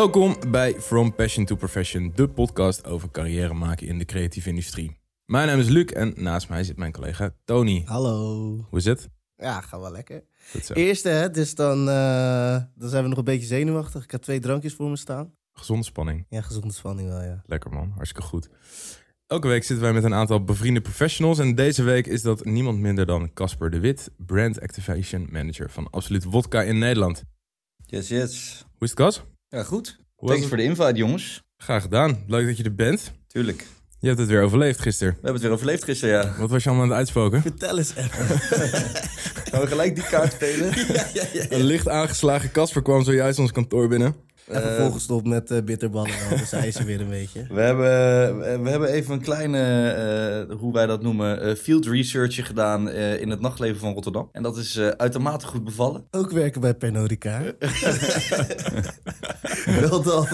Welkom bij From Passion to Profession, de podcast over carrière maken in de creatieve industrie. Mijn naam is Luc en naast mij zit mijn collega Tony. Hallo. Hoe is het? Ja, gaat wel lekker. Eerste, hè, dus dan, eh, dan zijn we nog een beetje zenuwachtig. Ik heb twee drankjes voor me staan. Gezonde spanning. Ja, gezonde spanning wel, ja. Lekker man, hartstikke goed. Elke week zitten wij met een aantal bevriende professionals en deze week is dat niemand minder dan Casper de Wit, Brand Activation Manager van Absoluut Wodka in Nederland. Yes, yes. Hoe is het Cas? Ja, goed. Hoe Thanks voor de invite, jongens. Graag gedaan. Leuk dat je er bent. Tuurlijk. Je hebt het weer overleefd gisteren. We hebben het weer overleefd gisteren, ja. Wat was je allemaal aan het uitspoken? Vertel eens even. Gaan we gelijk die kaart spelen? Een licht aangeslagen Casper kwam zojuist ons kantoor binnen. Even volgestopt met eh, bitterballen. wel, Dus hij is er weer een beetje. We hebben, we hebben even een kleine, eh, hoe wij dat noemen, eh, field research gedaan eh, in het nachtleven van Rotterdam. En dat is eh, uitermate goed bevallen. Ook werken bij Pernod Ricard. wel dan.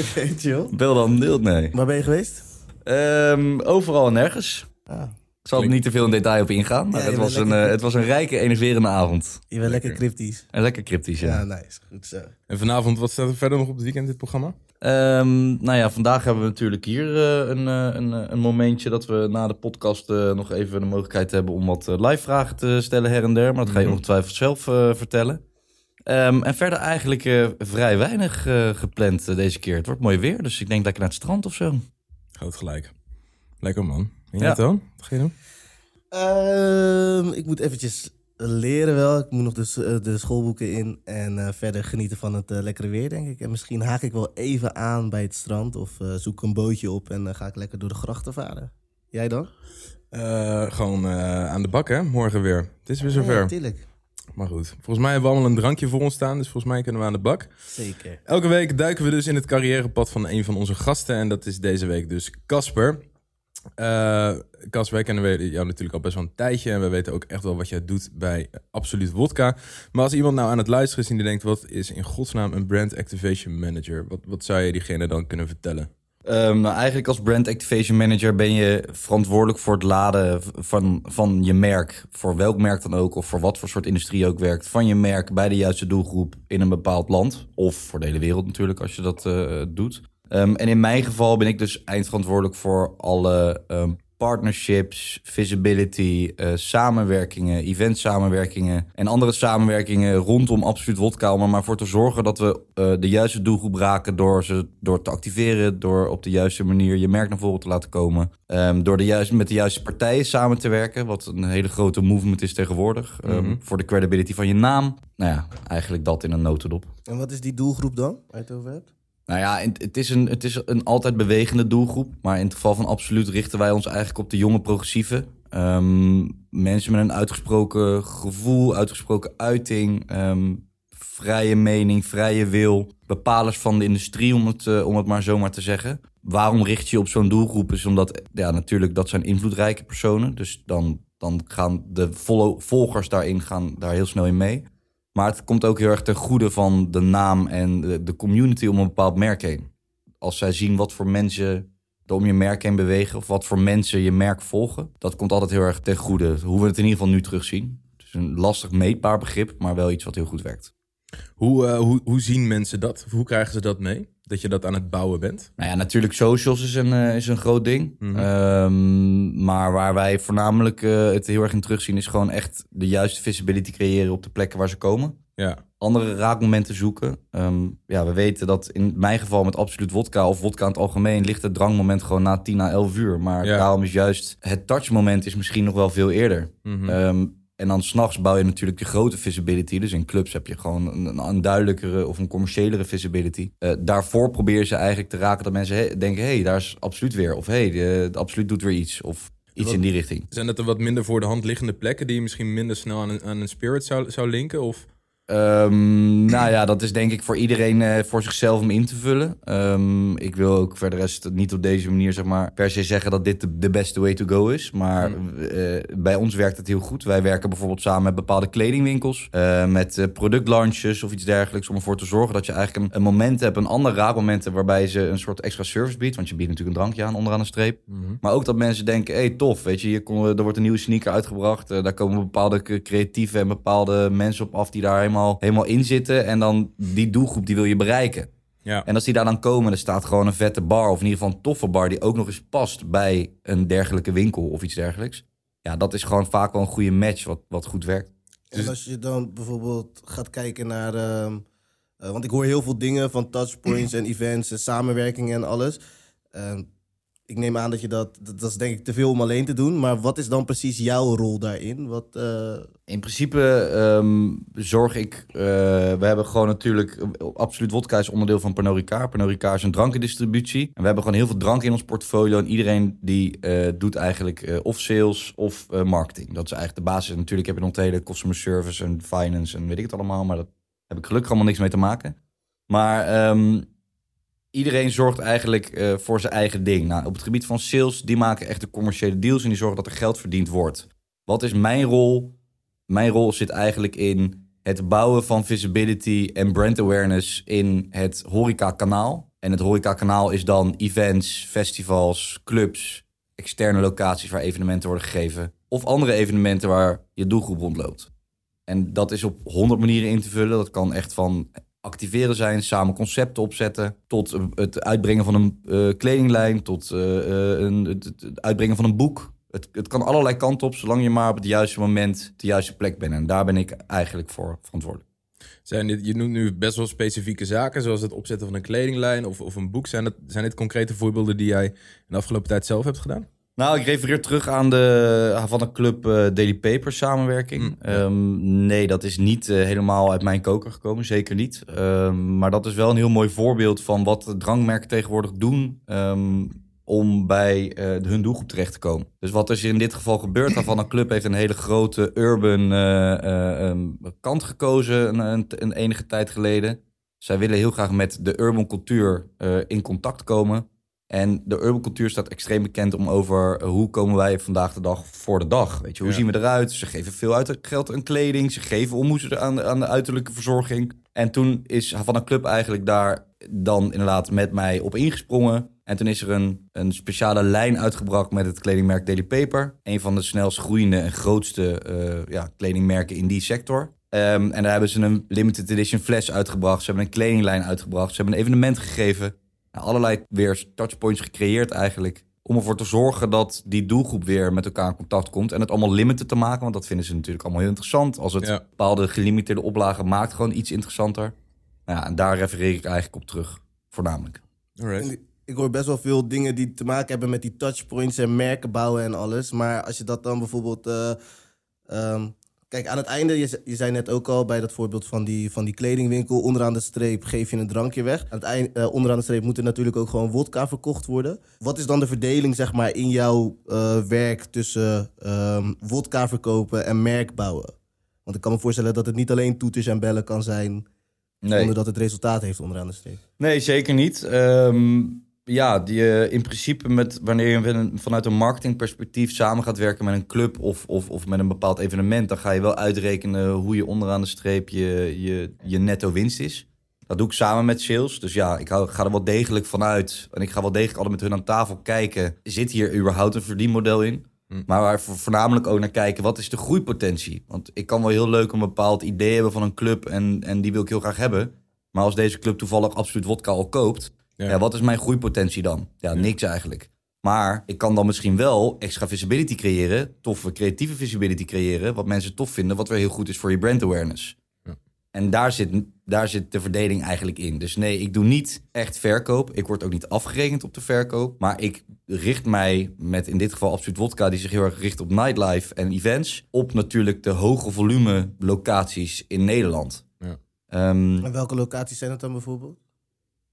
Oké, chill. Bel dan deelt, nee. Waar ben je geweest? Ehm, overal en nergens. Ah, Ik zal er niet te veel in detail op ingaan, maar Ja, het, was een, lekker- eh, het was een rijke, enerverende avond. je bent lekker cryptisch. En lekker cryptisch, ja. Ja, nice. Goed zo. En vanavond, wat staat er verder nog op het weekend dit programma? Ehm, nou ja, vandaag hebben we natuurlijk hier eh, een, eh, een, een momentje dat we na de podcast eh, nog even de mogelijkheid hebben om wat live vragen te stellen her en der. Maar dat ga je Mhm. ongetwijfeld zelf eh, vertellen. Ehm, en verder eigenlijk eh, vrij weinig gepland deze keer. Het wordt mooi weer, dus ik denk lekker naar het strand of zo. Groot gelijk. Lekker man. En Ja. jij Toon? Wat ga je doen? Ehm, ik moet eventjes leren wel. Ik moet nog de, eh, de schoolboeken in. En eh, verder genieten van het eh, lekkere weer, denk ik. En misschien haak ik wel even aan bij het strand. Of eh, zoek een bootje op en dan ga ik lekker door de grachten varen. Jij dan? Eh, gewoon eh, aan de bak hè, morgen weer. Het is weer zover. Ja, tuurlijk. maar goed, volgens mij hebben we allemaal een drankje voor ons staan, dus volgens mij kunnen we aan de bak. Zeker. Elke week duiken we dus in het carrièrepad van een van onze gasten en dat is deze week dus Casper. Eh Cas, wij kennen jou natuurlijk al best wel een tijdje en we weten ook echt wel wat jij doet bij Absoluut Wodka. Maar als iemand nou aan het luisteren is en die denkt, wat is in godsnaam een Brand Activation Manager? Wat, wat zou je diegene dan kunnen vertellen? Ehm, nou, eigenlijk als brand activation manager ben je verantwoordelijk voor het laden van, van je merk. Voor welk merk dan ook, of voor wat voor soort industrie ook werkt. Van je merk bij de juiste doelgroep in een bepaald land. Of voor de hele wereld natuurlijk, als je dat eh, doet. Ehm, en in mijn geval ben ik dus eindverantwoordelijk voor alle ehm, partnerships, visibility, eh, samenwerkingen, event samenwerkingen en andere samenwerkingen rondom Absoluut Wodka. Om er maar voor te zorgen dat we eh, de juiste doelgroep raken door ze door te activeren, door op de juiste manier je merk naar voren te laten komen. Ehm, door de juiste, met de juiste partijen samen te werken, wat een hele grote movement is tegenwoordig. ehm, Mhm. Voor de credibility van je naam. Nou ja, eigenlijk dat in een notendop. En wat is die doelgroep dan, waar je het over hebt? Nou ja, het is, een, het is een altijd bewegende doelgroep. Maar in het geval van Absoluut richten wij ons eigenlijk op de jonge progressieven. Ehm, mensen met een uitgesproken gevoel, uitgesproken uiting, ehm, vrije mening, vrije wil. Bepalers van de industrie, om het, eh, om het maar zomaar te zeggen. Waarom richt je op zo'n doelgroep? Is omdat, ja, natuurlijk, dat zijn invloedrijke personen. Dus dan, dan gaan de volgers daarin gaan daar heel snel in mee. Maar het komt ook heel erg ten goede van de naam en de, community om een bepaald merk heen. Als zij zien wat voor mensen er om je merk heen bewegen of wat voor mensen je merk volgen, dat komt altijd heel erg ten goede. Hoe we het in ieder geval nu terugzien. Het is een lastig meetbaar begrip, maar wel iets wat heel goed werkt. Hoe, eh, hoe, hoe zien mensen dat? Hoe krijgen ze dat mee? Dat je dat aan het bouwen bent? Nou ja, natuurlijk socials is een, eh, is een groot ding. Mhm. Ehm, maar waar wij voornamelijk eh, het heel erg in terugzien... is gewoon echt de juiste visibility creëren op de plekken waar ze komen. Ja. andere raakmomenten zoeken. Ehm, ja, we weten dat in mijn geval met absoluut wodka of wodka in het algemeen ligt het drangmoment gewoon na 10 à 11 uur. Maar Ja. daarom is juist het touchmoment is misschien nog wel veel eerder. Ehm, en dan s'nachts bouw je natuurlijk je grote visibility. Dus in clubs heb je gewoon een, een duidelijkere of een commerciëlere visibility. Eh, daarvoor probeer je ze eigenlijk te raken dat mensen he- denken... hé, hey, daar is absoluut weer. Of hé, hey, absoluut doet weer iets. Of iets Wat- in die richting. Zijn dat er wat minder voor de hand liggende plekken die je misschien minder snel aan een, aan een spirit zou, zou linken? Of Ehm, nou ja, dat is denk ik voor iedereen eh, voor zichzelf om in te vullen. Ehm, ik wil ook verder rest niet op deze manier zeg maar, per se zeggen dat dit de, de beste way to go is. Maar eh, bij ons werkt het heel goed. Wij werken bijvoorbeeld samen met bepaalde kledingwinkels. eh, met productlaunches of iets dergelijks. Om ervoor te zorgen dat je eigenlijk een, een moment hebt, een ander raadmoment waarbij ze een soort extra service biedt. Want je biedt natuurlijk een drankje aan onderaan een streep. Maar ook dat mensen denken, hé hey, tof, weet je, hier kon, er wordt een nieuwe sneaker uitgebracht. Daar komen bepaalde creatieve en bepaalde mensen op af die daar helemaal, helemaal in zitten. En dan die doelgroep, die wil je bereiken. Ja. En als die daar dan komen, er staat gewoon een vette bar, of in ieder geval een toffe bar, die ook nog eens past bij een dergelijke winkel of iets dergelijks. Ja, dat is gewoon vaak wel een goede match wat, wat goed werkt. En als je dan bijvoorbeeld gaat kijken naar. ehm, eh, want ik hoor heel veel dingen van touchpoints en events en samenwerkingen en alles. Ehm, ik neem aan dat je dat, dat. Is denk ik te veel om alleen te doen. Maar wat is dan precies jouw rol daarin? Wat, eh, In principe ehm, zorg ik. eh, we hebben gewoon natuurlijk. Absoluut Wodka is onderdeel van. Pernod Ricard is een drankendistributie. En we hebben gewoon heel veel drank in ons portfolio. En iedereen die eh, doet eigenlijk of sales of marketing. Dat is eigenlijk de basis. Natuurlijk heb je nog hele customer service en finance en weet ik het allemaal. Maar dat heb ik gelukkig allemaal niks mee te maken. Maar ehm, iedereen zorgt eigenlijk eh, voor zijn eigen ding. Nou, op het gebied van sales, die maken echt de commerciële deals. En die zorgen dat er geld verdiend wordt. Wat is mijn rol? Mijn rol zit eigenlijk in het bouwen van visibility en brand awareness in het horeca-kanaal. En het horeca-kanaal is dan events, festivals, clubs, externe locaties waar evenementen worden gegeven. Of andere evenementen waar je doelgroep rondloopt. En dat is op honderd manieren in te vullen. Dat kan echt van activeren zijn, samen concepten opzetten, tot eh, het uitbrengen van een eh, kledinglijn, tot eh, een, het, uitbrengen van een boek. Het, het kan allerlei kanten op, zolang je maar op het juiste moment de juiste plek bent. En daar ben ik eigenlijk voor verantwoordelijk. Zijn dit, je noemt nu best wel specifieke zaken, zoals het opzetten van een kledinglijn of, of een boek. Zijn, dat, zijn dit concrete voorbeelden die jij in de afgelopen tijd zelf hebt gedaan? Nou, ik refereer terug aan de Havana Club eh, Daily Paper samenwerking. Mm. Ehm, nee, dat is niet eh, helemaal uit mijn koker gekomen, zeker niet. Ehm, maar dat is wel een heel mooi voorbeeld van wat de drankmerken tegenwoordig doen ehm, om bij eh, hun doelgroep terecht te komen. Dus wat is er in dit geval gebeurd? Havana Club heeft een hele grote urban kant gekozen een, een, een enige tijd geleden. Zij willen heel graag met de urban cultuur in contact komen. En de urban cultuur staat extreem bekend om over eh, hoe komen wij vandaag de dag voor de dag. Weet je, hoe Ja. zien we eruit? Ze geven veel uit geld aan kleding. Ze geven om hoe ze er aan, aan de uiterlijke verzorging. En toen is Havana Club eigenlijk daar dan inderdaad met mij op ingesprongen. En toen is er een, een speciale lijn uitgebracht met het kledingmerk Daily Paper. Een van de snelst groeiende en grootste eh, ja, kledingmerken in die sector. Ehm, en daar hebben ze een limited edition fles uitgebracht. Ze hebben een kledinglijn uitgebracht. Ze hebben een evenement gegeven. Nou, allerlei weer touchpoints gecreëerd eigenlijk. Om ervoor te zorgen dat die doelgroep weer met elkaar in contact komt. En het allemaal limited te maken. Want dat vinden ze natuurlijk allemaal heel interessant. Als het Ja. bepaalde gelimiteerde oplagen maakt gewoon iets interessanter. Nou ja, en daar refereer ik eigenlijk op terug. Voornamelijk. Alright. Ik hoor best wel veel dingen die te maken hebben met die touchpoints en merken bouwen en alles. Maar als je dat dan bijvoorbeeld. eh, ehm, kijk, aan het einde, je, je zei net ook al bij dat voorbeeld van die, van die kledingwinkel. Onderaan de streep geef je een drankje weg. Aan het eind, eh, onderaan de streep moet er natuurlijk ook gewoon wodka verkocht worden. Wat is dan de verdeling, zeg maar, in jouw eh, werk tussen ehm wodka verkopen en merk bouwen? Want ik kan me voorstellen dat het niet alleen toeters en bellen kan zijn. Zonder dat het resultaat heeft onderaan de streep. Nee, zeker niet. Ehm, ja, die, eh, in principe met, wanneer je vanuit een marketingperspectief samen gaat werken met een club of, of, of met een bepaald evenement, dan ga je wel uitrekenen hoe je onderaan de streep je, je, je netto winst is. Dat doe ik samen met sales. Dus ja, ik ga er wel degelijk vanuit. En ik ga wel degelijk altijd met hun aan tafel kijken. Zit hier überhaupt een verdienmodel in? Hm. Maar waar vo- voornamelijk ook naar kijken, wat is de groeipotentie? Want ik kan wel heel leuk een bepaald idee hebben van een club en, en die wil ik heel graag hebben. Maar als deze club toevallig absoluut wodka al koopt, Ja. ja. wat is mijn groeipotentie dan? Ja, Ja. niks eigenlijk. Maar ik kan dan misschien wel extra visibility creëren, toffe creatieve visibility creëren, wat mensen tof vinden, wat weer heel goed is voor je brand awareness. Ja. En daar zit, daar zit de verdeling eigenlijk in. Dus nee, ik doe niet echt verkoop. Ik word ook niet afgerekend op de verkoop. Maar ik richt mij met in dit geval Absoluut Wodka, die zich heel erg richt op nightlife en events, op natuurlijk de hoge volume locaties in Nederland. Ja. Ehm, En welke locaties zijn het dan bijvoorbeeld?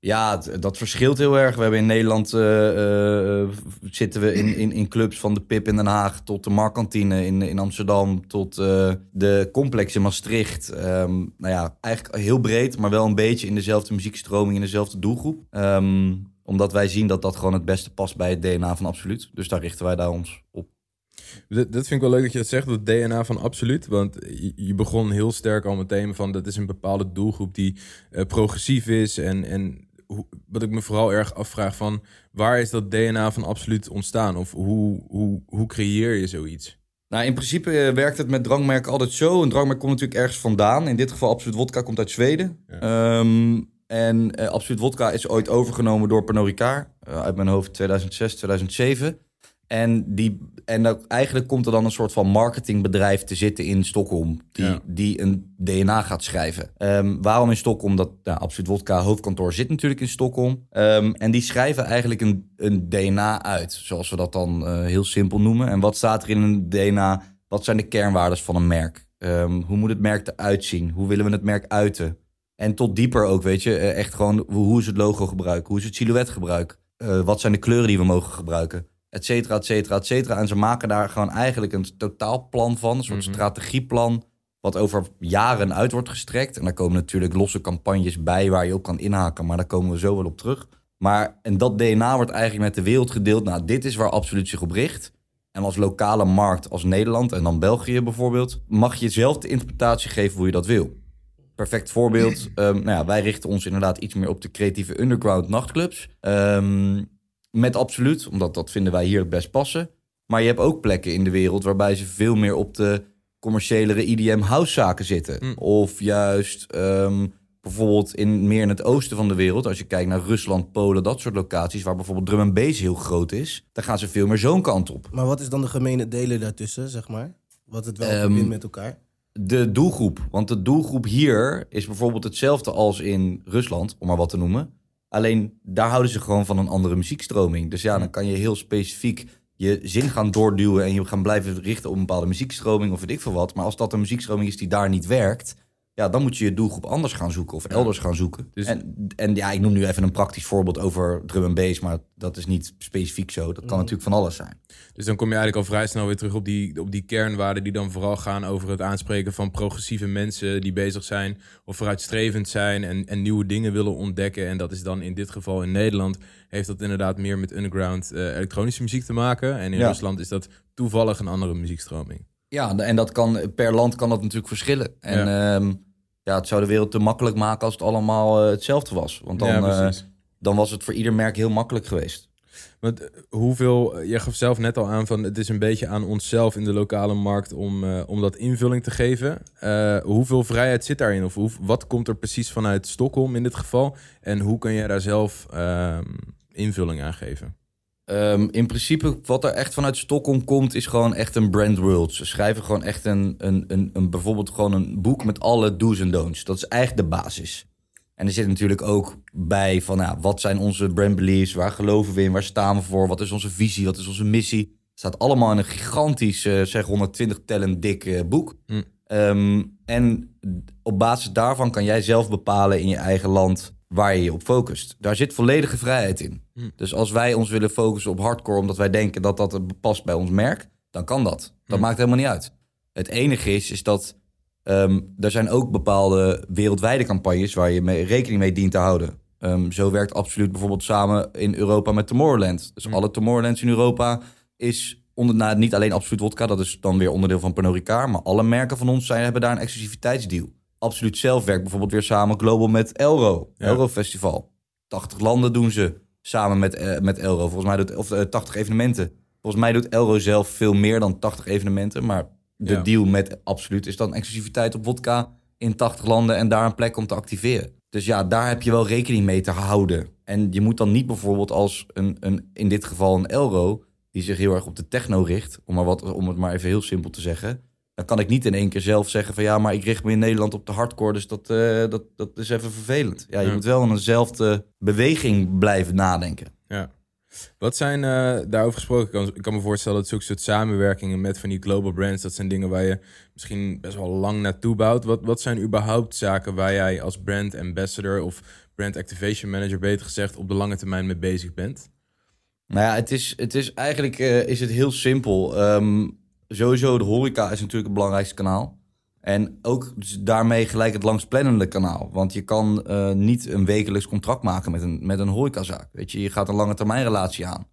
Ja, dat verschilt heel erg. We hebben in Nederland eh, eh, zitten we in, in, in clubs van de Pip in Den Haag tot de Marktkantine in, in Amsterdam tot eh, de complex in Maastricht. Ehm, nou ja, eigenlijk heel breed, maar wel een beetje in dezelfde muziekstroming, in dezelfde doelgroep. Ehm, omdat wij zien dat dat gewoon het beste past bij het DNA van Absoluut. Dus daar richten wij daar ons op. Dat, vind ik wel leuk dat je dat zegt, dat DNA van absoluut. Want je, begon heel sterk al meteen van dat is een bepaalde doelgroep die progressief is. En, en wat ik me vooral erg afvraag van waar is dat DNA van absoluut ontstaan? Of hoe, hoe, hoe creëer je zoiets? Nou, in principe eh, werkt het met drankmerken altijd zo. Een drankmerk komt natuurlijk ergens vandaan. In dit geval Absoluut Vodka komt uit Zweden. Ehm, en eh, Absoluut Vodka is ooit overgenomen door Pernod Ricard. eh, uit mijn hoofd 2006, 2007. En, die, en dat, eigenlijk komt er dan een soort van marketingbedrijf te zitten in Stockholm. Die, Ja. die een DNA gaat schrijven. Ehm, waarom in Stockholm? Dat nou, Absoluut Vodka hoofdkantoor zit natuurlijk in Stockholm. Ehm, en die schrijven eigenlijk een, een DNA uit. Zoals we dat dan eh, heel simpel noemen. En wat staat er in een DNA? Wat zijn de kernwaardes van een merk? Ehm, hoe moet het merk eruit zien? Hoe willen we het merk uiten? En tot dieper ook, weet je. eh, Echt gewoon, hoe is het logo gebruiken? Hoe is het silhouet gebruiken? Eh, wat zijn de kleuren die we mogen gebruiken? Et cetera, et cetera, et cetera. En ze maken daar gewoon eigenlijk een totaalplan van. Een soort Mhm. strategieplan. Wat over jaren uit wordt gestrekt. En daar komen natuurlijk losse campagnes bij waar je op kan inhaken. Maar daar komen we zo wel op terug. Maar, en dat DNA wordt eigenlijk met de wereld gedeeld. Nou, dit is waar Absoluut zich op richt. En als lokale markt, als Nederland en dan België bijvoorbeeld, mag je zelf de interpretatie geven hoe je dat wil. Perfect voorbeeld. ehm, nou ja, wij richten ons inderdaad iets meer op de creatieve underground nachtclubs. Ehm, met absoluut, omdat dat vinden wij hier het best passen. Maar je hebt ook plekken in de wereld waarbij ze veel meer op de commerciëlere EDM house zaken zitten. Mm. Of juist ehm, bijvoorbeeld in meer in het oosten van de wereld, als je kijkt naar Rusland, Polen, dat soort locaties, waar bijvoorbeeld drum and bass heel groot is, dan gaan ze veel meer zo'n kant op. Maar wat is dan de gemene deler daartussen, zeg maar? Wat het wel Ehm, verbindt met elkaar? De doelgroep. Want de doelgroep hier is bijvoorbeeld hetzelfde als in Rusland, om maar wat te noemen. Alleen daar houden ze gewoon van een andere muziekstroming. Dus ja, dan kan je heel specifiek je zin gaan doorduwen en je gaan blijven richten op een bepaalde muziekstroming of weet ik veel wat. Maar als dat een muziekstroming is die daar niet werkt, ja, dan moet je je doelgroep anders gaan zoeken of elders gaan zoeken. Dus- En, en ja, ik noem nu even een praktisch voorbeeld over drum en bass, maar dat is niet specifiek zo. Dat kan Mhm. natuurlijk van alles zijn. Dus dan kom je eigenlijk al vrij snel weer terug op die, op die kernwaarden die dan vooral gaan over het aanspreken van progressieve mensen die bezig zijn of vooruitstrevend zijn en, en nieuwe dingen willen ontdekken. En dat is dan in dit geval in Nederland heeft dat inderdaad meer met underground eh, elektronische muziek te maken. En in Ja. Rusland is dat toevallig een andere muziekstroming. Ja, en dat kan per land kan dat natuurlijk verschillen. En ja. ja, het zou de wereld te makkelijk maken als het allemaal eh, hetzelfde was. Want dan, ja, eh, dan was het voor ieder merk heel makkelijk geweest. Want eh, hoeveel, je gaf zelf net al aan van het is een beetje aan onszelf in de lokale markt om, om dat invulling te geven. Hoeveel vrijheid zit daarin? Of hoe, wat komt er precies vanuit Stockholm in dit geval? En hoe kan jij daar zelf ehm, invulling aan geven? Ehm, in principe, wat er echt vanuit Stockholm komt, is gewoon echt een brand world. Ze schrijven gewoon echt een, een, een, een bijvoorbeeld gewoon een boek met alle do's en don'ts. Dat is eigenlijk de basis. En er zit natuurlijk ook bij van, nou, wat zijn onze brand beliefs? Waar geloven we in? Waar staan we voor? Wat is onze visie? Wat is onze missie? Het staat allemaal in een gigantisch, eh, zeg 120 tellen dik eh, boek. Hm. Ehm, en op basis daarvan kan jij zelf bepalen in je eigen land waar je je op focust. Daar zit volledige vrijheid in. Hm. Dus als wij ons willen focussen op hardcore omdat wij denken dat dat past bij ons merk, dan kan dat. Dat Hm. maakt helemaal niet uit. Het enige is, is dat ehm, er zijn ook bepaalde wereldwijde campagnes waar je mee, rekening mee dient te houden. Ehm, zo werkt absoluut bijvoorbeeld samen in Europa met Tomorrowland. Dus Hm. alle Tomorrowlands in Europa is onder, nou, niet alleen Absoluut Vodka, dat is dan weer onderdeel van Pernod Ricard, maar alle merken van ons zijn, hebben daar een exclusiviteitsdeal. Absoluut zelf werkt bijvoorbeeld weer samen global met Elro, Ja. Elro Festival. 80 landen doen ze samen met, eh, met Elro. Volgens mij doet, of eh, 80 evenementen. Volgens mij doet Elro zelf veel meer dan 80 evenementen, maar de Ja. deal met Absoluut is dan exclusiviteit op vodka in 80 landen en daar een plek om te activeren. Dus ja, daar heb je wel rekening mee te houden. En je moet dan niet bijvoorbeeld als een, een in dit geval een Elro, die zich heel erg op de techno richt, om, maar wat, om het maar even heel simpel te zeggen. Dan kan ik niet in één keer zelf zeggen van ja, maar ik richt me in Nederland op de hardcore, dus dat, eh, dat, dat is even vervelend. Ja, je Ja. moet wel in eenzelfde beweging blijven nadenken. Ja. Wat zijn eh, daarover gesproken? Ik kan, ik kan me voorstellen dat zulke soort samenwerkingen met van die global brands, dat zijn dingen waar je misschien best wel lang naartoe bouwt. Wat, wat zijn überhaupt zaken waar jij als brand ambassador of brand activation manager, beter gezegd, op de lange termijn mee bezig bent? Nou ja, het is, het is eigenlijk eh, is het heel simpel. Ehm, sowieso, de horeca is natuurlijk het belangrijkste kanaal. En ook dus daarmee gelijk het langstplannende kanaal. Want je kan eh, niet een wekelijks contract maken met een, met een horecazaak. Weet je, je gaat een lange termijn relatie aan.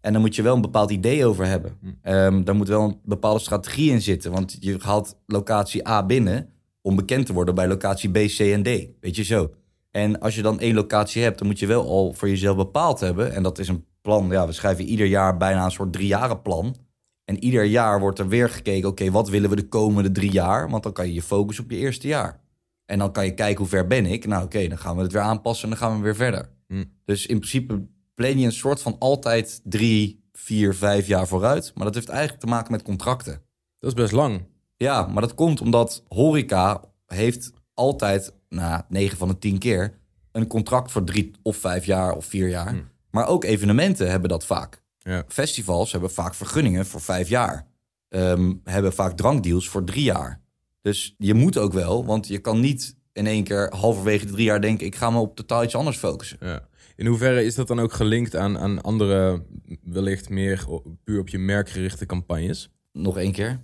En dan moet je wel een bepaald idee over hebben. Ehm, daar moet wel een bepaalde strategie in zitten. Want je haalt locatie A binnen om bekend te worden bij locatie B, C en D. Weet je zo. En als je dan één locatie hebt, dan moet je wel al voor jezelf bepaald hebben. En dat is een plan. Ja, we schrijven ieder jaar bijna een soort driejarenplan. En ieder jaar wordt er weer gekeken, oké, wat willen we de komende drie jaar? Want dan kan je je focussen op je eerste jaar. En dan kan je kijken hoe ver ben ik. Nou oké, dan gaan we het weer aanpassen en dan gaan we weer verder. Hm. Dus in principe plan je een soort van altijd drie, vier, vijf jaar vooruit. Maar dat heeft eigenlijk te maken met contracten. Dat is best lang. Ja, maar dat komt omdat horeca heeft altijd, nou, 9 van de 10 keer, een contract voor drie of vijf jaar of vier jaar. Hm. Maar ook evenementen hebben dat vaak. Ja. Festivals hebben vaak vergunningen voor vijf jaar. Ehm, hebben vaak drankdeals voor drie jaar. Dus je moet ook wel, want je kan niet in één keer halverwege de drie jaar denken... ik ga me op totaal iets anders focussen. Ja. In hoeverre is dat dan ook gelinkt aan, aan andere, wellicht meer puur op je merk gerichte campagnes? Nog één keer.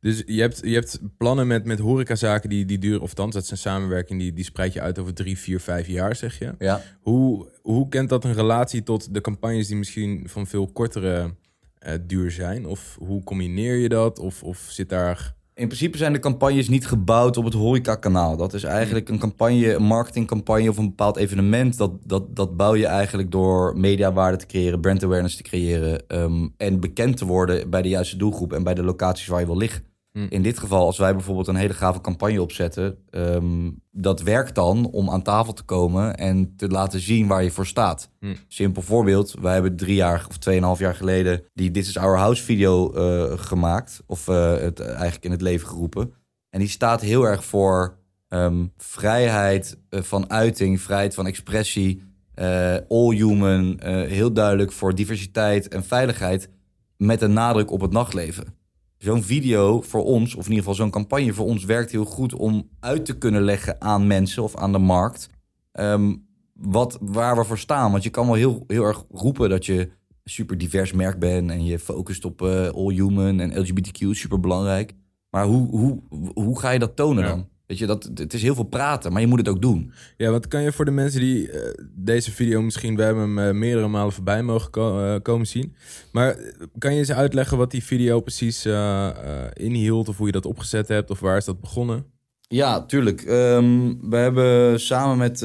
Dus je hebt, je hebt plannen met, met horecazaken die, die duren, of althans, dat een samenwerking die, die spreid je uit over drie, vier, vijf jaar, zeg je. Ja. Hoe, hoe kent dat een relatie tot de campagnes die misschien van veel kortere eh, duur zijn? Of hoe combineer je dat? Of, of zit daar... In principe zijn de campagnes niet gebouwd op het horecakanaal. Dat is eigenlijk een campagne, een marketingcampagne of een bepaald evenement. Dat, dat, dat bouw je eigenlijk door mediawaarde te creëren, brand awareness te creëren... ehm, en bekend te worden bij de juiste doelgroep en bij de locaties waar je wil liggen. Hm. In dit geval, als wij bijvoorbeeld een hele gave campagne opzetten... ehm, dat werkt dan om aan tafel te komen en te laten zien waar je voor staat. Hm. Simpel voorbeeld, wij hebben drie jaar of tweeënhalf jaar geleden... die This is Our House video eh, gemaakt, of eh, het eigenlijk in het leven geroepen. En die staat heel erg voor ehm, vrijheid eh, van uiting, vrijheid van expressie... eh, all human, eh, heel duidelijk voor diversiteit en veiligheid... met een nadruk op het nachtleven zo'n video voor ons, of in ieder geval zo'n campagne voor ons, werkt heel goed om uit te kunnen leggen aan mensen of aan de markt. ehm, wat, waar we voor staan. Want je kan wel heel, heel erg roepen dat je een super divers merk bent en je focust op eh, all human en LGBTQ, super belangrijk. Maar hoe, hoe, hoe ga je dat tonen Ja. dan? Weet je, dat, het is heel veel praten, maar je moet het ook doen. Ja, wat kan je voor de mensen die eh, deze video misschien... We hebben hem eh, meerdere malen voorbij mogen ko- eh, komen zien. Maar kan je eens uitleggen wat die video precies eh, eh, inhield? Of hoe je dat opgezet hebt? Of waar is dat begonnen? Ja, tuurlijk. Ehm, we hebben samen met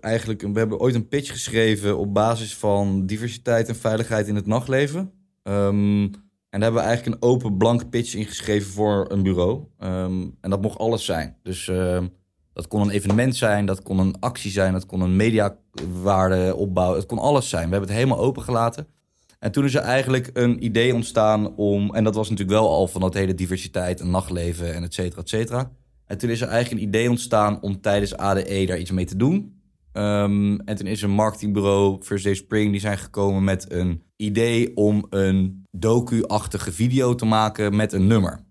eigenlijk, we hebben ooit een pitch geschreven op basis van diversiteit en veiligheid in het nachtleven. Ehm, en daar hebben we eigenlijk een open blank pitch ingeschreven voor een bureau. Ehm, en dat mocht alles zijn. Dus ehm, dat kon een evenement zijn, dat kon een actie zijn, dat kon een mediawaarde opbouwen. Het kon alles zijn. We hebben het helemaal open gelaten. En toen is er eigenlijk een idee ontstaan om, en dat was natuurlijk wel al van dat hele diversiteit en nachtleven en et cetera, et cetera. En toen is er eigenlijk een idee ontstaan om tijdens ADE daar iets mee te doen. Ehm, en toen is een marketingbureau, First Day Spring, die zijn gekomen met een idee om een docu-achtige video te maken met een nummer.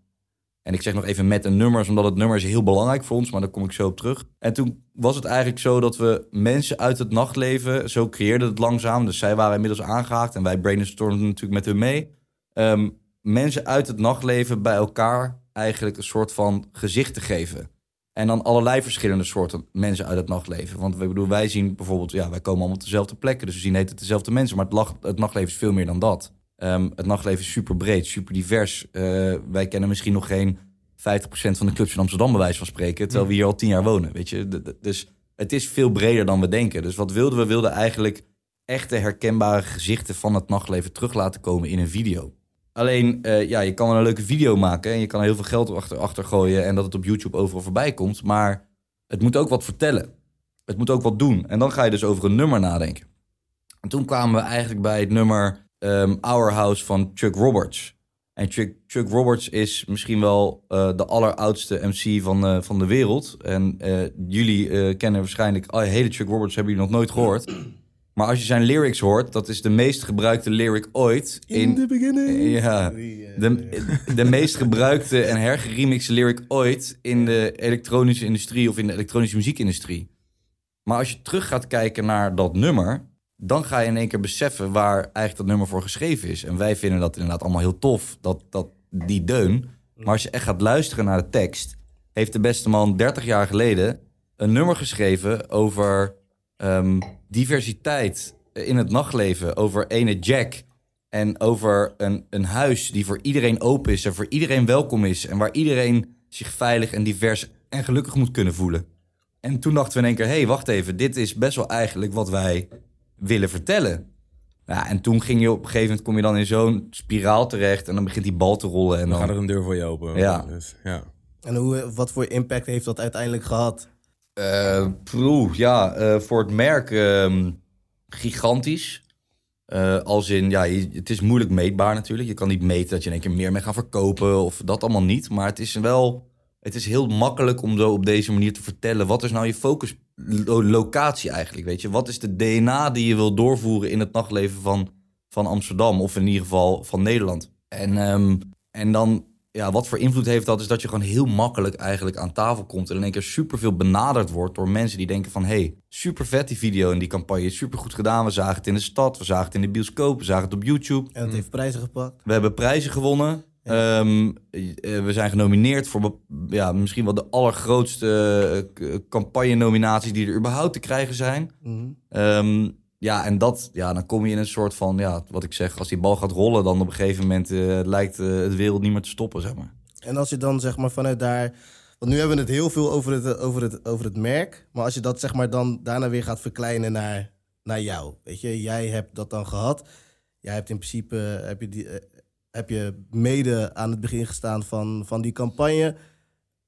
En ik zeg nog even met een nummer, omdat het nummer is heel belangrijk voor ons, maar daar kom ik zo op terug. En toen was het eigenlijk zo dat we mensen uit het nachtleven, zo creëerde het langzaam. Dus zij waren inmiddels aangehaakt en wij brainstormden natuurlijk met hun mee. Ehm, mensen uit het nachtleven bij elkaar eigenlijk een soort van gezicht te geven. En dan allerlei verschillende soorten mensen uit het nachtleven. Want we bedoel, wij zien bijvoorbeeld, ja, wij komen allemaal op dezelfde plekken. Dus we zien het dezelfde mensen. Maar het, het nachtleven is veel meer dan dat. Ehm, het nachtleven is super breed, super divers. Eh, wij kennen misschien nog geen 50% van de clubs in Amsterdam, bij wijze van spreken. Terwijl we hier al tien jaar wonen, weet je. Dus het is veel breder dan we denken. Dus wat wilden we? We wilden eigenlijk echte herkenbare gezichten van het nachtleven terug laten komen in een video. Alleen, eh, ja, je kan wel een leuke video maken en je kan er heel veel geld achter, achter gooien en dat het op YouTube overal voorbij komt. Maar het moet ook wat vertellen. Het moet ook wat doen. En dan ga je dus over een nummer nadenken. En toen kwamen we eigenlijk bij het nummer ehm, Our House van Chuck Roberts. En Chuck, Chuck Roberts is misschien wel eh, de alleroudste MC van, eh, van de wereld. En jullie kennen waarschijnlijk... Oh, hele Chuck Roberts hebben jullie nog nooit gehoord. Maar als je zijn lyrics hoort, dat is de meest gebruikte lyric ooit. In the beginning. Ja, eh, de, de meest gebruikte en hergeremixte lyric ooit in de elektronische industrie of in de elektronische muziekindustrie. Maar als je terug gaat kijken naar dat nummer, dan ga je in één keer beseffen waar eigenlijk dat nummer voor geschreven is. En wij vinden dat inderdaad allemaal heel tof, dat, dat, die deun. Maar als je echt gaat luisteren naar de tekst, heeft de beste man 30 jaar geleden een nummer geschreven over ehm, diversiteit in het nachtleven, over ene Jack. En over een, een huis die voor iedereen open is en voor iedereen welkom is. En waar iedereen zich veilig en divers en gelukkig moet kunnen voelen. En toen dachten we in één keer, hé, hey, wacht even, dit is best wel eigenlijk wat wij willen vertellen. Ja, en toen ging je op een gegeven moment kom je dan in zo'n spiraal terecht en dan begint die bal te rollen. En Dan dan, gaat er een deur voor je open. Ja. Dus, ja. En hoe, wat voor impact heeft dat uiteindelijk gehad? Eh, ja, eh, voor het merk ehm, gigantisch. Eh, als in, ja, het is moeilijk meetbaar natuurlijk. Je kan niet meten dat je in één keer meer mee gaat verkopen of dat allemaal niet. Maar het is wel, het is heel makkelijk om zo op deze manier te vertellen. Wat is nou je focus lo- locatie eigenlijk, weet je? Wat is de DNA die je wil doorvoeren in het nachtleven van, van Amsterdam of in ieder geval van Nederland? En, ehm, en dan, ja, wat voor invloed heeft dat? Is dat je gewoon heel makkelijk eigenlijk aan tafel komt en in één keer superveel benaderd wordt door mensen die denken van... hey, super vet die video en die campagne, super goed gedaan. We zagen het in de stad, we zagen het in de bioscoop, we zagen het op YouTube. En het heeft prijzen gepakt. We hebben prijzen gewonnen. Ehm, eh, we zijn genomineerd voor ja, misschien wel de allergrootste uh, campagne-nominaties die er überhaupt te krijgen zijn. Mhm. Ehm, ja, en dat, ja, dan kom je in een soort van, ja, wat ik zeg, als die bal gaat rollen, dan op een gegeven moment eh, lijkt eh, het wereld niet meer te stoppen, zeg maar. En als je dan zeg maar vanuit daar... Want nu hebben we het heel veel over het, over het, over het merk. Maar als je dat zeg maar dan daarna weer gaat verkleinen naar, naar jou. Weet je, jij hebt dat dan gehad. Jij hebt in principe heb je, die, eh, heb je mede aan het begin gestaan van, van die campagne.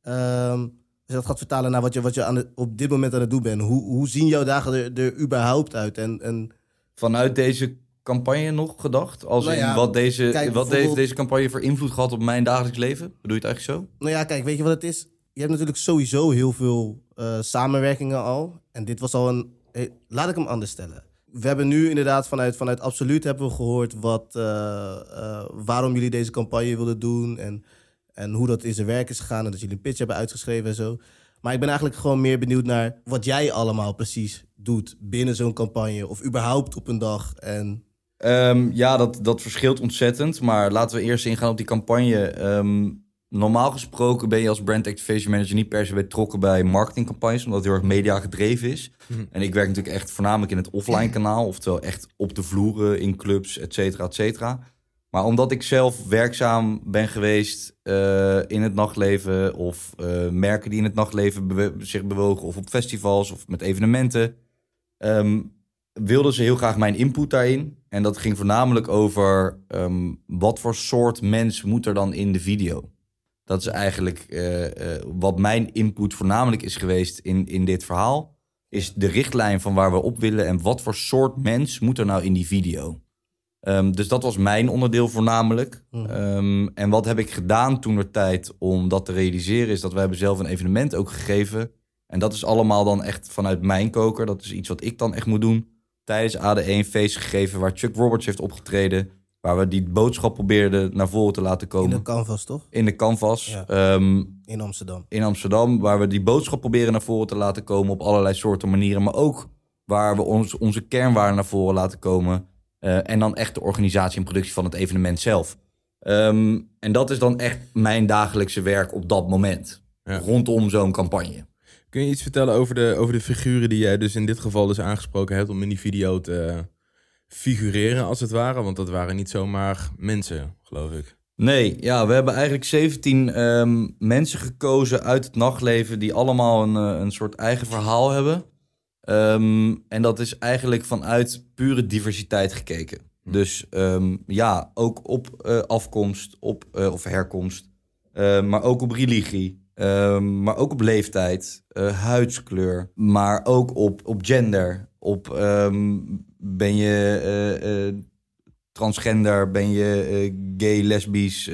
Ehm, je dat gaat vertalen naar wat je, wat je aan op dit moment aan het doen bent. Hoe, hoe zien jouw dagen er, er überhaupt uit? En, en Vanuit deze campagne nog gedacht? Als Nou ja, in wat, deze, kijk, wat deze, bijvoorbeeld- deze campagne voor invloed gehad op mijn dagelijks leven? Bedoel je het eigenlijk zo? Nou ja, kijk, weet je wat het is? Je hebt natuurlijk sowieso heel veel eh, samenwerkingen al. En dit was al een... hey, laat ik hem anders stellen. We hebben nu inderdaad vanuit, vanuit Absoluut hebben we gehoord wat, eh, eh, waarom jullie deze campagne wilden doen. En, en hoe dat in zijn werk is gegaan. En dat jullie een pitch hebben uitgeschreven en zo. Maar ik ben eigenlijk gewoon meer benieuwd naar wat jij allemaal precies doet binnen zo'n campagne. Of überhaupt op een dag. En Ehm, ja, dat, dat verschilt ontzettend. Maar laten we eerst ingaan op die campagne. Ehm, normaal gesproken ben je als brand activation manager niet per se betrokken bij marketingcampagnes, omdat het heel erg media gedreven is. En ik werk natuurlijk echt voornamelijk in het offline kanaal, oftewel echt op de vloeren, in clubs, et cetera, et cetera. Maar omdat ik zelf werkzaam ben geweest eh, in het nachtleven of eh, merken die in het nachtleven zich bewogen of op festivals of met evenementen, ehm, wilden ze heel graag mijn input daarin. En dat ging voornamelijk over ehm, wat voor soort mens moet er dan in de video. Dat is eigenlijk eh, wat mijn input voornamelijk is geweest in, in dit verhaal. Is de richtlijn van waar we op willen en wat voor soort mens moet er nou in die video. Ehm, dus dat was mijn onderdeel voornamelijk. Mhm. Ehm, en wat heb ik gedaan toen de tijd om dat te realiseren, is dat we hebben zelf een evenement ook gegeven. En dat is allemaal dan echt vanuit mijn koker. Dat is iets wat ik dan echt moet doen. Tijdens AD1 een feest gegeven waar Chuck Roberts heeft opgetreden. Waar we die boodschap probeerden naar voren te laten in komen. de canvas, toch? In de canvas. Ja. Ehm, In Amsterdam. in Amsterdam, waar we die boodschap proberen naar voren te laten komen op allerlei soorten manieren, maar ook waar we ons, onze kernwaarden naar voren laten komen. Eh, en dan echt de organisatie en productie van het evenement zelf. Ehm, en dat is dan echt mijn dagelijkse werk op dat moment. Ja. Rondom zo'n campagne. Kun je iets vertellen over de, over de figuren die jij dus in dit geval dus aangesproken hebt om in die video te figureren als het ware? Want dat waren niet zomaar mensen, geloof ik. Nee, ja, we hebben eigenlijk 17 ehm, mensen gekozen uit het nachtleven die allemaal een, eh, een soort eigen verhaal hebben. Ehm, en dat is eigenlijk vanuit pure diversiteit gekeken. Dus ehm, ja, ook op eh, afkomst op, eh, of herkomst, eh, maar ook op religie, ehm, maar ook op leeftijd, huidskleur, maar ook op, op gender. Op ben je transgender, ben je gay, lesbisch,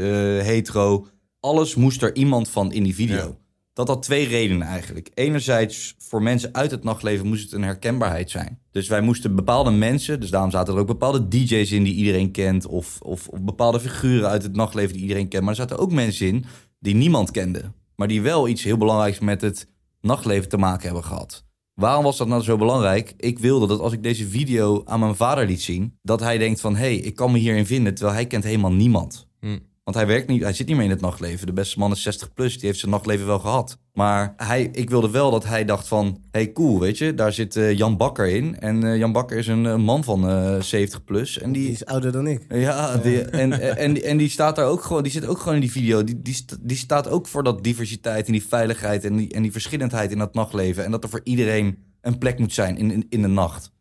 hetero. Alles moest er iemand van in die video. Ja. Dat had twee redenen eigenlijk. Enerzijds, voor mensen uit het nachtleven moest het een herkenbaarheid zijn. Dus wij moesten bepaalde mensen, dus daarom zaten er ook bepaalde DJ's in die iedereen kent. Of, of, of bepaalde figuren uit het nachtleven die iedereen kent. Maar er zaten ook mensen in die niemand kende. Maar die wel iets heel belangrijks met het nachtleven te maken hebben gehad. Waarom was dat nou zo belangrijk? Ik wilde dat als ik deze video aan mijn vader liet zien, dat hij denkt van, hé, hey, ik kan me hierin vinden, terwijl hij kent helemaal niemand. Want hij werkt niet, hij zit niet meer in het nachtleven. De beste man is 60 plus, die heeft zijn nachtleven wel gehad. Maar hij, ik wilde wel dat hij dacht van, hey cool, weet je, daar zit eh, Jan Bakker in. En eh, Jan Bakker is een eh, man van eh 70 plus. En Die die, is ouder dan ik. ja, die, en, en, en, en die staat daar ook gewoon, die zit ook gewoon in die video. Die, die, die staat ook voor dat diversiteit en die veiligheid en die, en die verschillendheid in dat nachtleven. En dat er voor iedereen een plek moet zijn in, in, in de nacht.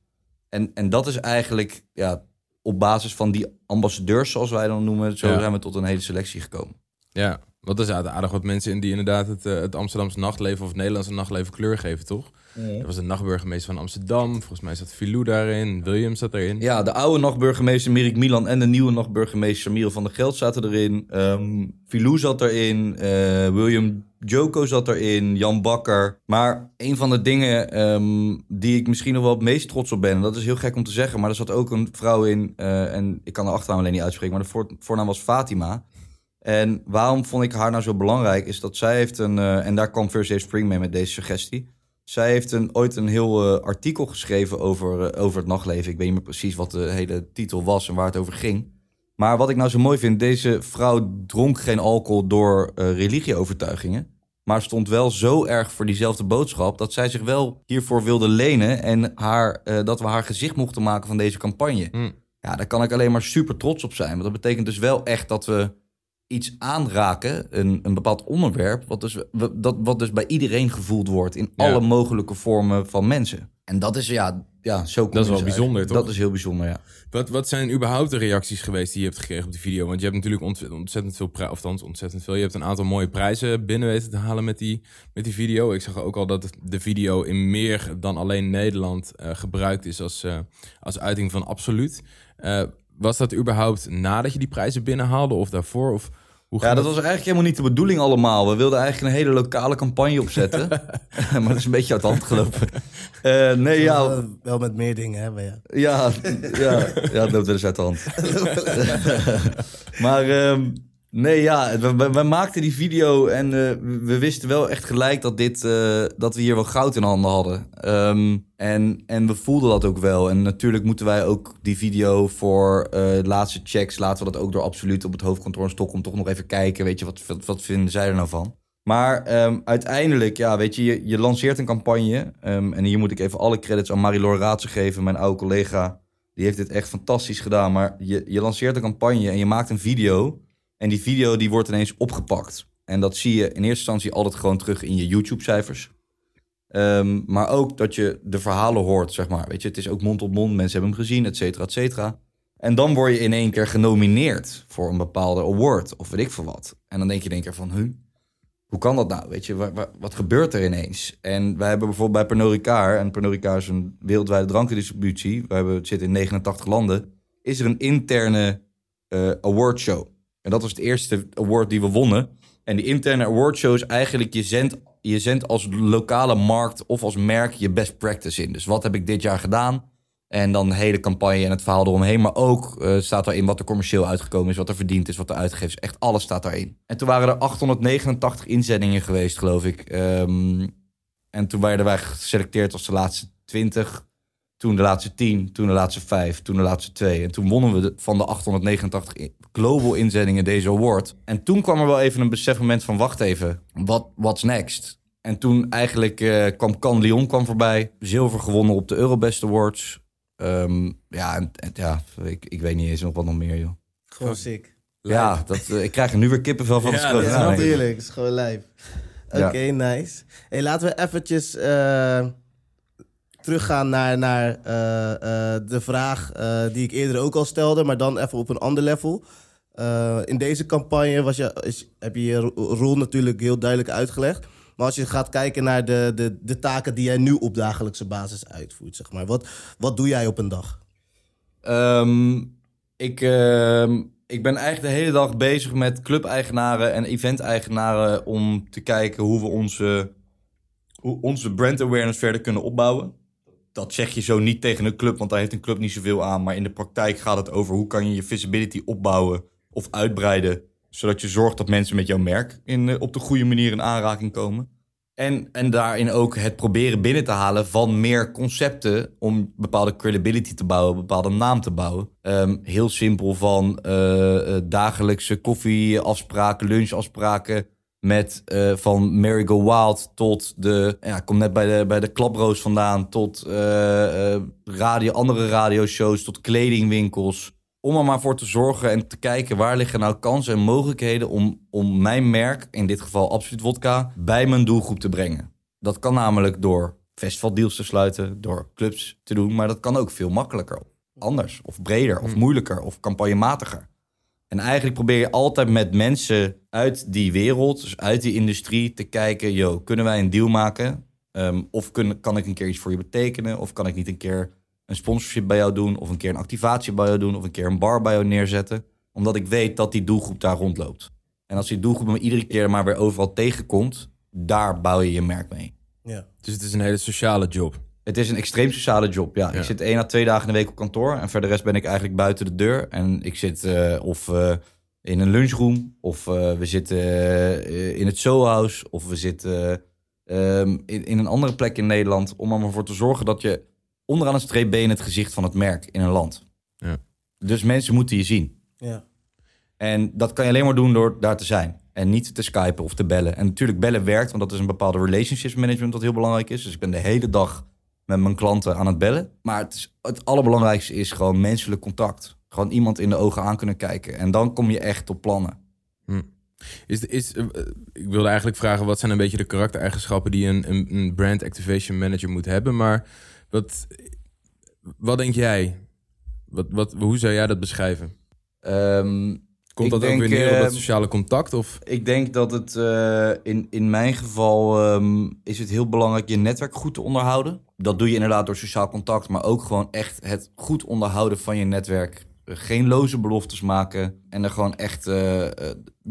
En, en dat is eigenlijk, ja, op basis van die ambassadeurs, zoals wij dan noemen, zo Ja. zijn we tot een hele selectie gekomen. Ja, want er zaten aardig wat mensen in die inderdaad het, eh, het Amsterdamse nachtleven of het Nederlandse nachtleven kleur geven, toch? Er was een nachtburgemeester van Amsterdam. Volgens mij zat Filou daarin. Williams zat erin. Ja, de oude nachtburgemeester Mirik Milan en de nieuwe nachtburgemeester Miel van der Geld zaten erin. Ehm Filou zat erin. eh, William Joko zat erin. Jan Bakker. Maar een van de dingen ehm, die ik misschien nog wel het meest trots op ben... en dat is heel gek om te zeggen... maar er zat ook een vrouw in... eh, en ik kan de achternaam alleen niet uitspreken... maar de voor- voornaam was Fatima. En waarom vond ik haar nou zo belangrijk... is dat zij heeft een... eh, en daar kwam First Day Spring mee met deze suggestie... Zij heeft een, ooit een heel eh, artikel geschreven over, eh, over het nachtleven. Ik weet niet meer precies wat de hele titel was en waar het over ging. Maar wat ik nou zo mooi vind, deze vrouw dronk geen alcohol door religieovertuigingen. Maar stond wel zo erg voor diezelfde boodschap dat zij zich wel hiervoor wilde lenen. En haar, dat we haar gezicht mochten maken van deze campagne. Hm. Ja, daar kan ik alleen maar super trots op zijn. Want dat betekent dus wel echt dat we iets aanraken, een, een bepaald onderwerp, wat dus, we- dat, wat dus bij iedereen gevoeld wordt in Ja. alle mogelijke vormen van mensen. En dat is ja, ja zo kom Dat is wel dus bijzonder, toch? Dat is heel bijzonder, ja. Wat, wat zijn überhaupt de reacties geweest die je hebt gekregen op die video? Want je hebt natuurlijk ont- ontzettend veel prijzen, of althans ontzettend veel. Je hebt een aantal mooie prijzen binnen weten te halen met die, met die video. Ik zag ook al dat de video in meer dan alleen Nederland eh, gebruikt is als, eh, als uiting van absoluut. Eh, was dat überhaupt nadat je die prijzen binnenhaalde of daarvoor? Of hoe Ja, dat was eigenlijk helemaal niet de bedoeling allemaal. We wilden eigenlijk een hele lokale campagne opzetten. maar dat is een beetje uit de hand gelopen. Eh, nee, ja, Wel, wel met meer dingen, hè. Maar ja. Ja, ja, ja, het loopt wel eens uit de hand. maar ehm, nee, ja, we, maakten die video en eh, we wisten wel echt gelijk dat, dit, eh, dat we hier wel goud in handen hadden. Ehm, en, en we voelden dat ook wel. En natuurlijk moeten wij ook die video voor eh, laatste checks, laten we dat ook door Absoluut op het hoofdkantoor in Stockholm toch nog even kijken. Weet je, wat, wat, vinden zij er nou van? Maar ehm, uiteindelijk, ja, weet je, je, je lanceert een campagne. ehm, en hier moet ik even alle credits aan Marie-Laure Raadse geven, mijn oude collega. Die heeft dit echt fantastisch gedaan. Maar je, je lanceert een campagne en je maakt een video. En die video die wordt ineens opgepakt. En dat zie je in eerste instantie altijd gewoon terug in je YouTube-cijfers. Ehm, maar ook dat je de verhalen hoort, zeg maar. Weet je, het is ook mond op mond. Mensen hebben hem gezien, et cetera, et cetera. En dan word je in één keer genomineerd voor een bepaalde award of weet ik veel wat. En dan denk je in één keer van, huh, hoe kan dat nou? Weet je, wa- wa- wat gebeurt er ineens? En wij hebben bijvoorbeeld bij Pernod en Pernod is een wereldwijde drankendistributie, we hebben, het zit in 89 landen, is er een interne eh awardshow. En dat was het eerste award die we wonnen. En die interne awardshow is eigenlijk, je zendt, je zendt als lokale markt of als merk je best practice in. Dus wat heb ik dit jaar gedaan? En dan de hele campagne en het verhaal eromheen. Maar ook eh, staat daarin wat er commercieel uitgekomen is, wat er verdiend is, wat er uitgegeven is. Echt alles staat daarin. En toen waren er 889 inzendingen geweest, geloof ik. Ehm, en toen werden wij geselecteerd als de laatste 20. Toen de laatste 10, toen de laatste 5, toen de laatste 2. En toen wonnen we de- van de 889 i- global inzendingen deze award. En toen kwam er wel even een besefmoment van, wacht even, wat what's next? En toen eigenlijk eh, kwam Can Lyon kwam voorbij. Zilver gewonnen op de Eurobest Awards. Ehm, ja, en, en- ja ik, ik weet niet eens nog wat nog meer, joh. Gewoon sick. Ja, dat, eh, ik krijg er nu weer kippenvel van Ja, dat ik. natuurlijk. Het is gewoon live. Oké, Ja. nice. Hey, laten we eventjes eh, teruggaan naar, naar eh, eh, de vraag eh, die ik eerder ook al stelde, maar dan even op een ander level. In deze campagne was je, is, heb je je ro- rol natuurlijk heel duidelijk uitgelegd. Maar als je gaat kijken naar de, de, de taken die jij nu op dagelijkse basis uitvoert, zeg maar. Wat, wat doe jij op een dag? Ehm, ik, ehm, ik ben eigenlijk de hele dag bezig met club-eigenaren en event-eigenaren om te kijken hoe we onze, hoe onze brand awareness verder kunnen opbouwen. Dat zeg je zo niet tegen een club, want daar heeft een club niet zoveel aan. Maar in de praktijk gaat het over hoe kan je je visibility opbouwen of uitbreiden. Zodat je zorgt dat mensen met jouw merk in, eh, op de goede manier in aanraking komen. En, en daarin ook het proberen binnen te halen van meer concepten om bepaalde credibility te bouwen, bepaalde naam te bouwen. Ehm, heel simpel van eh, eh, dagelijkse koffieafspraken, lunchafspraken met eh, van Mary Go Wild tot de, ja, ik kom net bij de, bij de Klaproos vandaan, tot eh, radio, andere radioshows, tot kledingwinkels. Om er maar voor te zorgen en te kijken waar liggen nou kansen en mogelijkheden om, om mijn merk, in dit geval Absoluut Wodka, bij mijn doelgroep te brengen. Dat kan namelijk door festivaldeals te sluiten, door clubs te doen, maar dat kan ook veel makkelijker. Anders, of breder, of moeilijker, of campagnematiger. En eigenlijk probeer je altijd met mensen uit die wereld, dus uit die industrie, te kijken: yo, kunnen wij een deal maken? Ehm, of kun, kan ik een keer iets voor je betekenen? Of kan ik niet een keer een sponsorship bij jou doen? Of een keer een activatie bij jou doen? Of een keer een bar bij jou neerzetten? Omdat ik weet dat die doelgroep daar rondloopt. En als die doelgroep me iedere keer maar weer overal tegenkomt, daar bouw je je merk mee. Ja. Dus het is een hele sociale job. Het is een extreem sociale job. Ja, Ja. ik zit één à twee dagen in de week op kantoor. En verder rest ben ik eigenlijk buiten de deur. En ik zit eh, of eh, in een lunchroom. Of eh, we zitten eh, in het Soho-house. Of we zitten ehm, in, in een andere plek in Nederland. Om er maar voor te zorgen dat je onderaan een streep ben je het gezicht van het merk in een land. Ja. Dus mensen moeten je zien. Ja. En dat kan je alleen maar doen door daar te zijn. En niet te skypen of te bellen. En natuurlijk bellen werkt, want dat is een bepaalde relationships management dat heel belangrijk is. Dus ik ben de hele dag met mijn klanten aan het bellen. Maar het, is, het allerbelangrijkste is gewoon menselijk contact. Gewoon iemand in de ogen aan kunnen kijken. En dan kom je echt tot plannen. Is, is, eh, ik wilde eigenlijk vragen, wat zijn een beetje de karaktereigenschappen die een, een, een brand activation manager moet hebben? Maar wat, wat denk jij? Wat, wat, hoe zou jij dat beschrijven? Ehm, Komt Ik dat ook denk, weer neer op dat eh, sociale contact? Of? ik denk dat het eh, in, in mijn geval ehm, is het heel belangrijk je netwerk goed te onderhouden. Dat doe je inderdaad door sociaal contact, maar ook gewoon echt het goed onderhouden van je netwerk. Eh, Geen loze beloftes maken en er gewoon echt eh,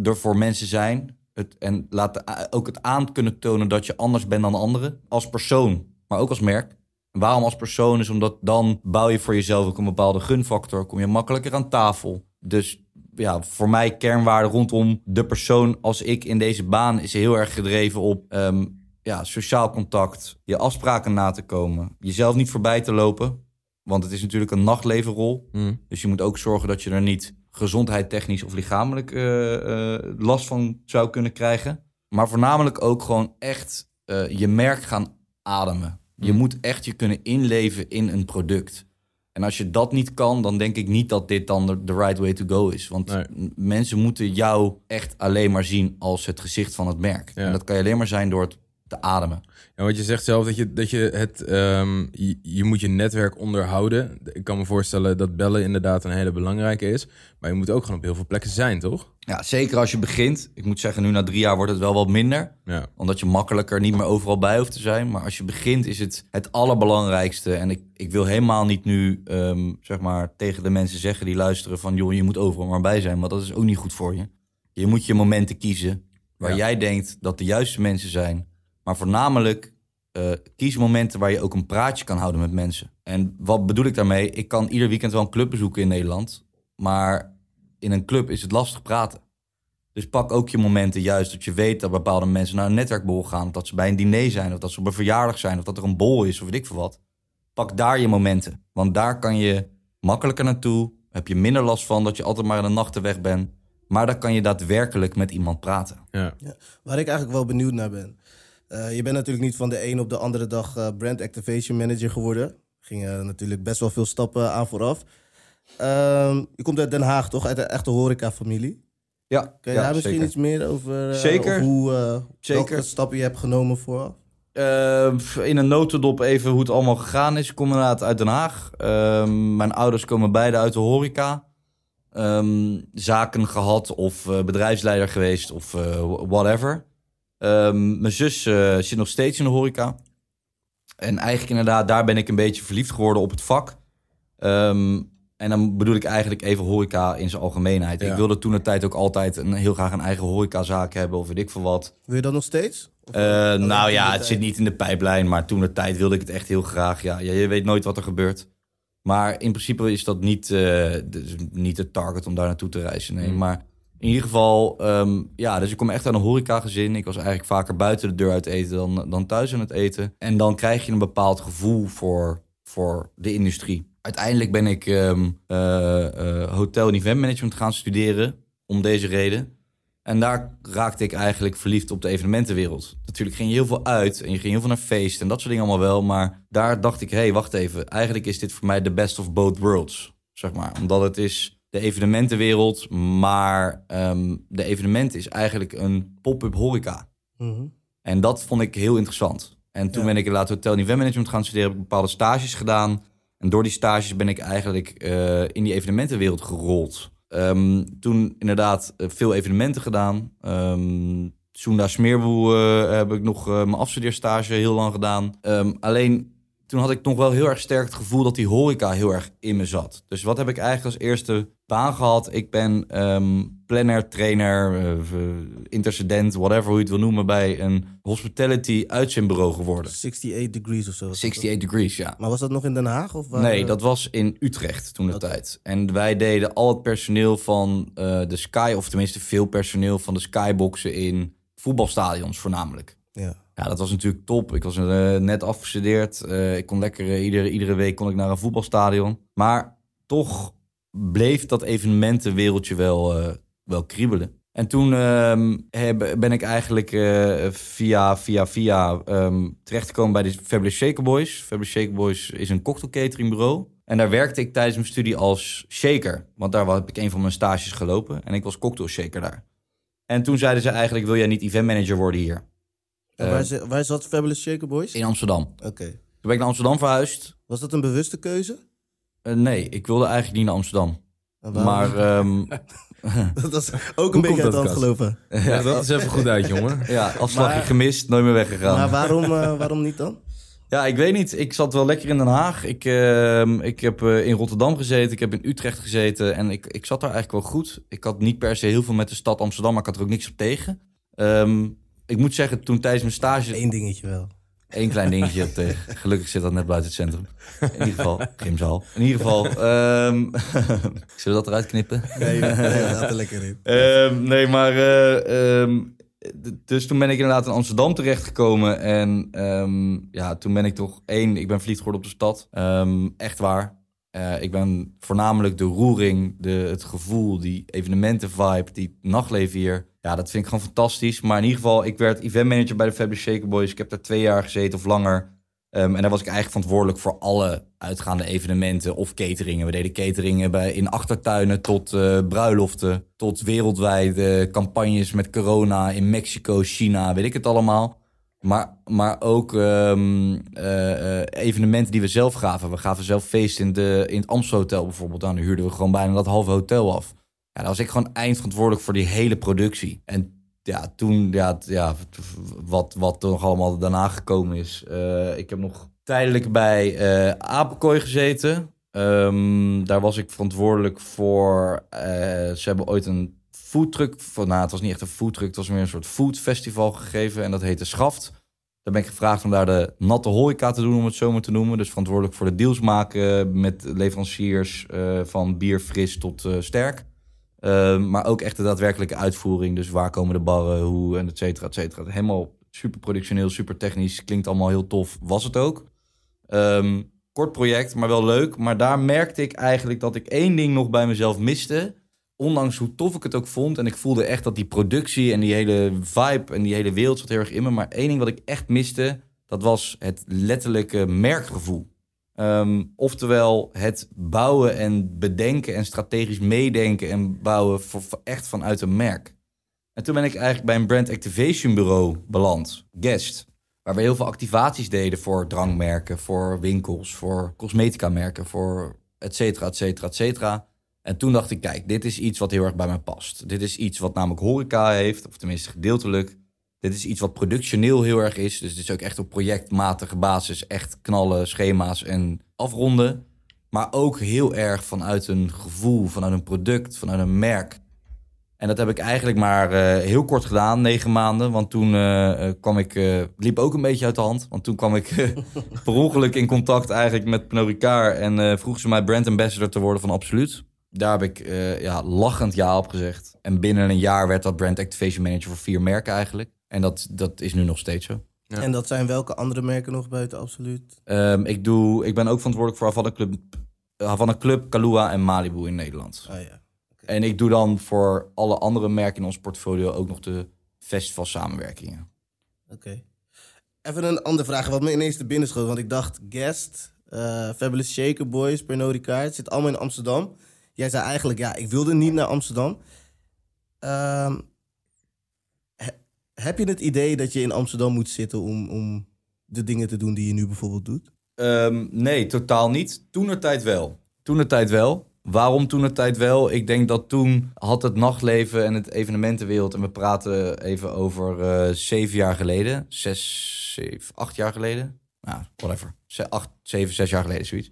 er voor mensen zijn. Het, en laten ook het aan kunnen tonen dat je anders bent dan anderen. Als persoon, maar ook als merk. Waarom als persoon is omdat dan bouw je voor jezelf ook een bepaalde gunfactor. Kom je makkelijker aan tafel. Dus ja, voor mij kernwaarde rondom de persoon als ik in deze baan is heel erg gedreven op ehm, ja, sociaal contact, je afspraken na te komen, jezelf niet voorbij te lopen. Want het is natuurlijk een nachtlevenrol. Hm. Dus je moet ook zorgen dat je er niet gezondheidstechnisch of lichamelijk eh, eh, last van zou kunnen krijgen. Maar voornamelijk ook gewoon echt eh, je merk gaan ademen. Je Mm. moet echt je kunnen inleven in een product. En als je dat niet kan, dan denk ik niet dat dit dan de, de right way to go is. Want Nee. mensen moeten jou echt alleen maar zien als het gezicht van het merk. Ja. En dat kan je alleen maar zijn door het te ademen. Ja, want je zegt zelf dat je, dat je het, ehm, je, je moet je netwerk onderhouden. Ik kan me voorstellen dat bellen inderdaad een hele belangrijke is. Maar je moet ook gewoon op heel veel plekken zijn, toch? Ja, zeker als je begint. Ik moet zeggen, nu na drie jaar wordt het wel wat minder. Ja. Omdat je makkelijker niet meer overal bij hoeft te zijn. Maar als je begint is het het allerbelangrijkste. En ik, ik wil helemaal niet nu ehm, zeg maar, tegen de mensen zeggen die luisteren van... joh, je moet overal maar bij zijn. Want dat is ook niet goed voor je. Je moet je momenten kiezen waar Ja. jij denkt dat de juiste mensen zijn. Maar voornamelijk eh, kies momenten waar je ook een praatje kan houden met mensen. En wat bedoel ik daarmee? Ik kan ieder weekend wel een club bezoeken in Nederland. Maar in een club is het lastig praten. Dus pak ook je momenten juist dat je weet dat bepaalde mensen naar een netwerkborrel gaan. Of dat ze bij een diner zijn, of dat ze op een verjaardag zijn, of dat er een bol is, of weet ik veel wat. Pak daar je momenten. Want daar kan je makkelijker naartoe. Heb je minder last van dat je altijd maar in de nachten weg bent. Maar dan kan je daadwerkelijk met iemand praten. Ja. Ja, waar ik eigenlijk wel benieuwd naar ben. Eh, je bent natuurlijk niet van de een op de andere dag eh, brand activation manager geworden. Gingen natuurlijk best wel veel stappen aan vooraf. Ehm, je komt uit Den Haag, toch? Uit een echte horeca-familie. Ja, Kun je daar misschien iets meer over? eh, Zeker. Hoe, eh, Zeker. welke stappen je hebt genomen vooraf? Eh, in een notendop even hoe het allemaal gegaan is. Ik kom inderdaad uit Den Haag. Ehm, mijn ouders komen beide uit de horeca. Ehm, zaken gehad of eh, bedrijfsleider geweest of eh, whatever. Ehm, mijn zus eh, zit nog steeds in de horeca. En eigenlijk inderdaad, daar ben ik een beetje verliefd geworden op het vak. Ehm, en dan bedoel ik eigenlijk even horeca in zijn algemeenheid. Ja. Ik wilde toen de tijd ook altijd een, heel graag een eigen horecazaak hebben of weet ik veel wat. Wil je dat nog steeds? Of- Eh, alleen nou ja, het tijd? zit niet in de pijplijn, maar toen de tijd wilde ik het echt heel graag. Ja, ja je weet nooit wat er gebeurt. Maar in principe is dat niet, eh, dus niet het target om daar naartoe te reizen. Nee. Hmm. Maar In ieder geval, ehm, ja, dus ik kom echt uit een horecagezin. Ik was eigenlijk vaker buiten de deur uit eten dan, dan thuis aan het eten. En dan krijg je een bepaald gevoel voor, voor de industrie. Uiteindelijk ben ik ehm, eh, eh, hotel- en eventmanagement gaan studeren om deze reden. En daar raakte ik eigenlijk verliefd op de evenementenwereld. Natuurlijk ging je heel veel uit en je ging heel veel naar feesten en dat soort dingen allemaal wel. Maar daar dacht ik, hé, hey, wacht even. Eigenlijk is dit voor mij de best of both worlds, zeg maar. Omdat het is de evenementenwereld, maar ehm, de evenement is eigenlijk een pop-up horeca. Mhm. En dat vond ik heel interessant. En toen Ja. ben ik later hotel en eventmanagement gaan studeren, heb ik bepaalde stages gedaan. En door die stages ben ik eigenlijk eh, in die evenementenwereld gerold. Ehm, toen inderdaad eh, veel evenementen gedaan. Um, Soenda Smeerboel eh, heb ik nog mijn afstudeerstage heel lang gedaan. Alleen toen had ik nog wel heel erg sterk het gevoel dat die horeca heel erg in me zat. Dus wat heb ik eigenlijk als eerste baan gehad? Ik ben ehm, planner, trainer, eh, v- intercedent, whatever hoe je het wil noemen, bij een hospitality uitzendbureau geworden. 68 degrees of zo. was dat 68 degrees, ja. Maar was dat nog in Den Haag? Of waar- Nee, dat was in Utrecht toen de tijd. En wij deden al het personeel van eh, de Sky, of tenminste veel personeel van de Skyboxen in voetbalstadions voornamelijk. Ja. Ja, dat was natuurlijk top. Ik was eh, net afgestudeerd. Eh, ik kon lekker eh, iedere, iedere week kon ik naar een voetbalstadion. Maar toch bleef dat evenementenwereldje wel, wel kriebelen. En toen ehm, heb, ben ik eigenlijk via, via, via ehm, terechtgekomen bij de Fabulous Shaker Boys. Fabulous Shaker Boys is een cocktail cateringbureau. En daar werkte ik tijdens mijn studie als shaker. Want daar heb ik een van mijn stages gelopen. En ik was cocktail shaker daar. En toen zeiden ze eigenlijk, wil jij niet eventmanager worden hier? En Eh, waar, zat Fabulous Shaker Boys? In Amsterdam. Oké. Toen ben ik naar Amsterdam verhuisd. Was dat een bewuste keuze? Eh, nee, ik wilde eigenlijk niet naar Amsterdam. Waarom? Maar ehm, dat was ook Hoe een beetje uit de hand gelopen. Ja, dat is even goed uit, jongen. ja, afslagje Maar- gemist, nooit meer weggegaan. Maar waarom, eh, waarom niet dan? Ja, ik weet niet. Ik zat wel lekker in Den Haag. Ik, ehm, ik heb eh, in Rotterdam gezeten. Ik heb in Utrecht gezeten. En ik, ik zat daar eigenlijk wel goed. Ik had niet per se heel veel met de stad Amsterdam, maar ik had er ook niks op tegen. Ehm, ik moet zeggen, toen tijdens mijn stage... Eén dingetje wel. Eén klein dingetje op tegen. Gelukkig zit dat net buiten het centrum. In ieder geval, gymzaal. In ieder geval, ehm zullen we dat eruit knippen? Nee, nee, nee laat er lekker in. Ehm, nee, maar. eh, ehm, dus toen ben ik inderdaad in Amsterdam terechtgekomen. En ja, toen ben ik toch één, ik ben verliefd geworden op de stad. Echt waar. Eh, ik ben voornamelijk de roering, de, het gevoel, die evenementen-vibe, die nachtleven hier. Ja, dat vind ik gewoon fantastisch. Maar in ieder geval, ik werd eventmanager bij de Fabulous Shaker Boys. Ik heb daar twee jaar gezeten of langer. Ehm, en daar was ik eigenlijk verantwoordelijk voor alle uitgaande evenementen of cateringen. We deden cateringen bij, in achtertuinen tot eh, bruiloften, tot wereldwijde campagnes met corona in Mexico, China, weet ik het allemaal. Maar, maar ook ehm, eh, eh, evenementen die we zelf gaven. We gaven zelf feesten in, de, in het Amstelhotel bijvoorbeeld. Dan huurden we gewoon bijna dat halve hotel af. Ja, daar was ik gewoon eindverantwoordelijk voor die hele productie. En ja, toen, ja, ja wat, wat nog allemaal daarna gekomen is. Eh, ik heb nog tijdelijk bij eh Apenkooi gezeten. Ehm, daar was ik verantwoordelijk voor. eh, ze hebben ooit een foodtruck. Nou, het was niet echt een foodtruck, het was meer een soort foodfestival gegeven. En dat heette Schaft. Daar ben ik gevraagd om daar de natte horeca te doen, om het zo maar te noemen. Dus verantwoordelijk voor de deals maken met leveranciers van bier fris tot sterk. Ehm, maar ook echt de daadwerkelijke uitvoering. Dus waar komen de barren, hoe en et cetera, et cetera. Helemaal super productioneel, super technisch. Klinkt allemaal heel tof. Was het ook. Ehm, kort project, maar wel leuk. Maar daar merkte ik eigenlijk dat ik één ding nog bij mezelf miste. Ondanks hoe tof ik het ook vond. En ik voelde echt dat die productie en die hele vibe en die hele wereld zat heel erg in me. Maar één ding wat ik echt miste, dat was het letterlijke merkgevoel. Ehm, oftewel het bouwen en bedenken en strategisch meedenken en bouwen voor, echt vanuit een merk. En toen ben ik eigenlijk bij een brand activation bureau beland, Guest. Waar we heel veel activaties deden voor drankmerken, voor winkels, voor cosmetica merken, voor et cetera, et cetera, et cetera. En toen dacht ik, kijk, dit is iets wat heel erg bij mij past. Dit is iets wat namelijk horeca heeft, of tenminste gedeeltelijk. Dit is iets wat productioneel heel erg is. Dus het is ook echt op projectmatige basis. Echt knallen, schema's en afronden. Maar ook heel erg vanuit een gevoel, vanuit een product, vanuit een merk. En dat heb ik eigenlijk maar eh, heel kort gedaan, negen maanden. Want toen eh, eh, kwam ik, eh, liep ook een beetje uit de hand. Want toen kwam ik per ongeluk in contact eigenlijk met Pernod Ricard. En vroegen ze mij brand ambassador te worden van Absoluut. Daar heb ik ja, lachend ja op gezegd. En binnen een jaar werd dat brand activation manager voor vier merken eigenlijk. En dat, dat is nu nog steeds zo. Ja. En dat zijn welke andere merken nog buiten Absoluut? Ehm, ik, doe, ik ben ook verantwoordelijk voor Havana Club, Havana Club, Kalua en Malibu in Nederland. Ah ja. En ik doe dan voor alle andere merken in ons portfolio ook nog de festival samenwerkingen. Oké. Even een andere vraag, wat me ineens te binnen schoot. Want ik dacht, Guest, eh, Fabulous Shaker Boys, Pernod Ricard, het zit allemaal in Amsterdam. Jij zei eigenlijk, ja, ik wilde niet naar Amsterdam. Ehm, heb je het idee dat je in Amsterdam moet zitten om, om de dingen te doen die je nu bijvoorbeeld doet? Ehm, nee, totaal niet. Toen tijd wel. Toen tijd wel. Waarom toen tijd wel? Ik denk dat toen had het nachtleven en het evenementenwereld... en we praten even over eh, zeven jaar geleden. Zes, zeven, acht jaar geleden. Nou, whatever. Acht, zeven, zes jaar geleden, zoiets.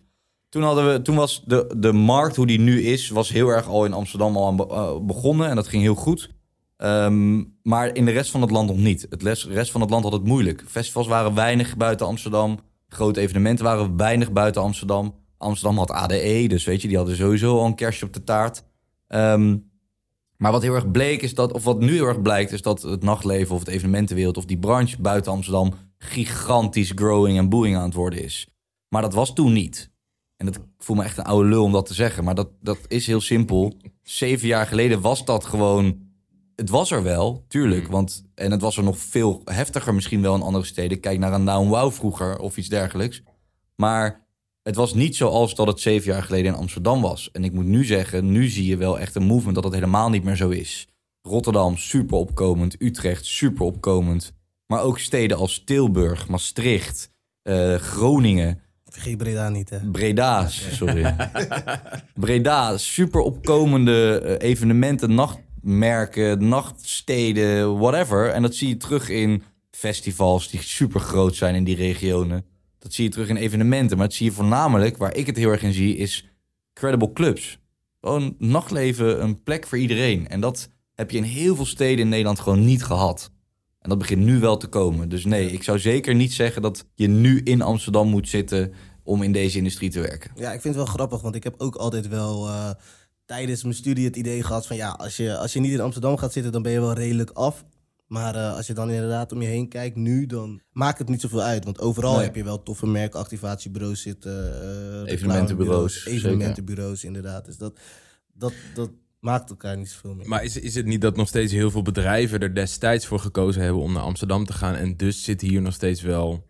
Toen, hadden we, toen was de, de markt, hoe die nu is... was heel erg al in Amsterdam al aan eh, begonnen. En dat ging heel goed. Ehm, maar in de rest van het land nog niet. Het rest van het land had het moeilijk. Festivals waren weinig buiten Amsterdam. Grote evenementen waren weinig buiten Amsterdam. Amsterdam had ADE, dus weet je, die hadden sowieso al een kerstje op de taart. Ehm, maar wat heel erg bleek is dat, of wat nu heel erg blijkt, is dat het nachtleven of het evenementenwereld of die branche buiten Amsterdam gigantisch growing en booming aan het worden is. Maar dat was toen niet. En dat, ik voel me echt een oude lul om dat te zeggen, maar dat, dat is heel simpel. Zeven jaar geleden was dat gewoon. Het was er wel, tuurlijk. Want, en het was er nog veel heftiger misschien wel in andere steden. Kijk naar een Now Wow vroeger of iets dergelijks. Maar het was niet zoals dat het zeven jaar geleden in Amsterdam was. En ik moet nu zeggen, nu zie je wel echt een movement dat het helemaal niet meer zo is. Rotterdam, super opkomend. Utrecht, super opkomend. Maar ook steden als Tilburg, Maastricht, eh, Groningen, Vergeet Breda niet, hè? Breda, sorry. Breda, super opkomende eh, evenementen, nachtmerken, nachtsteden, whatever. En dat zie je terug in festivals die super groot zijn in die regionen. Dat zie je terug in evenementen. Maar dat zie je voornamelijk, waar ik het heel erg in zie, is credible clubs. Gewoon nachtleven, een plek voor iedereen. En dat heb je in heel veel steden in Nederland gewoon niet gehad. En dat begint nu wel te komen. Dus nee, ik zou zeker niet zeggen dat je nu in Amsterdam moet zitten om in deze industrie te werken. Ja, ik vind het wel grappig, want ik heb ook altijd wel eh, tijdens mijn studie het idee gehad van ja, als je, als je niet in Amsterdam gaat zitten, dan ben je wel redelijk af. Maar eh, als je dan inderdaad om je heen kijkt nu, dan maakt het niet zoveel uit. Want overal Nee. heb je wel toffe merkactivatiebureaus zitten. eh, Evenementenbureaus, Evenementenbureaus, inderdaad. Dus dat, dat, dat maakt elkaar niet zoveel meer. Maar is, is het niet dat nog steeds heel veel bedrijven er destijds voor gekozen hebben om naar Amsterdam te gaan? En dus zit hier nog steeds wel.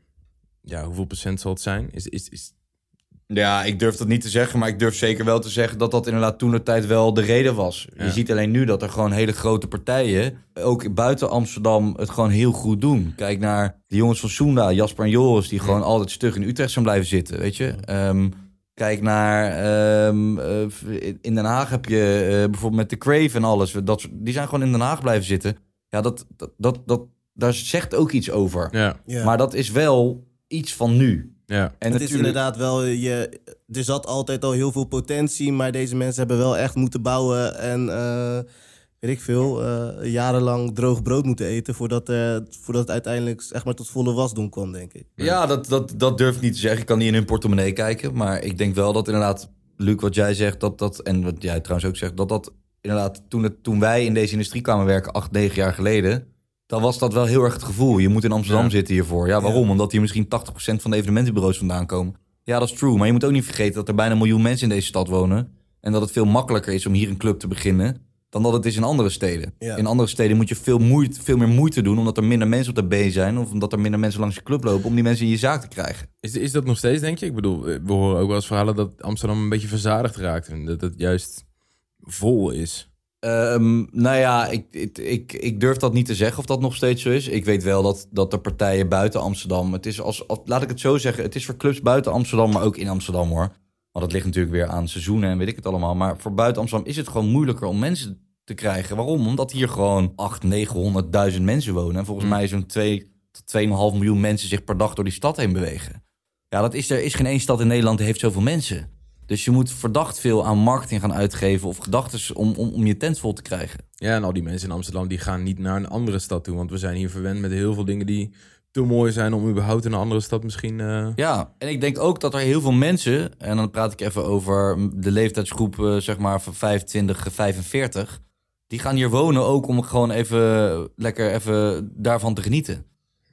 Ja, hoeveel procent zal het zijn? Is, is, is, Ja, ik durf dat niet te zeggen, maar ik durf zeker wel te zeggen dat dat inderdaad toen de tijd wel de reden was. Ja. Je ziet alleen nu dat er gewoon hele grote partijen, ook buiten Amsterdam, het gewoon heel goed doen. Kijk naar de jongens van Soenda, Jasper en Joris, die gewoon altijd stug in Utrecht zijn blijven zitten, weet je. Ehm, kijk naar, ehm, eh, in Den Haag heb je eh, bijvoorbeeld met de Crave en alles, dat, soort- die zijn gewoon in Den Haag blijven zitten. Ja, dat, dat, dat, dat, daar zegt ook iets over. ja, Ja. Maar dat is wel iets van nu. Ja. En het is inderdaad wel, je, er zat altijd al heel veel potentie, maar deze mensen hebben wel echt moeten bouwen en eh, weet ik veel, eh, jarenlang droog brood moeten eten voordat, eh, voordat het uiteindelijk zeg maar, tot volle wasdom kwam, denk ik. Ja, dat, dat, dat durf ik niet te zeggen. Ik kan niet in hun portemonnee kijken. Maar ik denk wel dat inderdaad, Luc, wat jij zegt, dat dat, en wat jij trouwens ook zegt, dat dat inderdaad, toen, het, toen wij in deze industrie kwamen werken, acht, negen jaar geleden, dan was dat wel heel erg het gevoel. Je moet in Amsterdam Ja. zitten hiervoor. Ja, waarom? Omdat hier misschien 80% van de evenementenbureaus vandaan komen. Ja, dat is true. Maar je moet ook niet vergeten dat er bijna een miljoen mensen in deze stad wonen. En dat het veel makkelijker is om hier een club te beginnen dan dat het is in andere steden. Ja. In andere steden moet je veel, moeite, veel meer moeite doen omdat er minder mensen op de been zijn of omdat er minder mensen langs je club lopen om die mensen in je zaak te krijgen. Is, is dat nog steeds, denk je? Ik bedoel, we horen ook wel eens verhalen dat Amsterdam een beetje verzadigd raakt. En dat het juist vol is. Ehm, nou ja, ik, ik, ik, ik durf dat niet te zeggen of dat nog steeds zo is. Ik weet wel dat, dat de partijen buiten Amsterdam. Het is als, als, laat ik het zo zeggen. Het is voor clubs buiten Amsterdam, maar ook in Amsterdam hoor. Want dat ligt natuurlijk weer aan seizoenen en weet ik het allemaal. Maar voor buiten Amsterdam is het gewoon moeilijker om mensen te krijgen. Waarom? Omdat hier gewoon 800, 900.000 mensen wonen. En volgens Hmm. mij zo'n 2 tot 2,5 miljoen mensen zich per dag door die stad heen bewegen. Ja, dat is, er is geen één stad in Nederland die heeft zoveel mensen. Dus je moet verdacht veel aan marketing gaan uitgeven of gedachten om, om, om je tent vol te krijgen. Ja, en al die mensen in Amsterdam die gaan niet naar een andere stad toe. Want we zijn hier verwend met heel veel dingen die te mooi zijn om überhaupt in een andere stad misschien... eh, Ja, en ik denk ook dat er heel veel mensen, en dan praat ik even over de leeftijdsgroep, eh, zeg maar van 25, 45, die gaan hier wonen ook om gewoon even lekker even daarvan te genieten.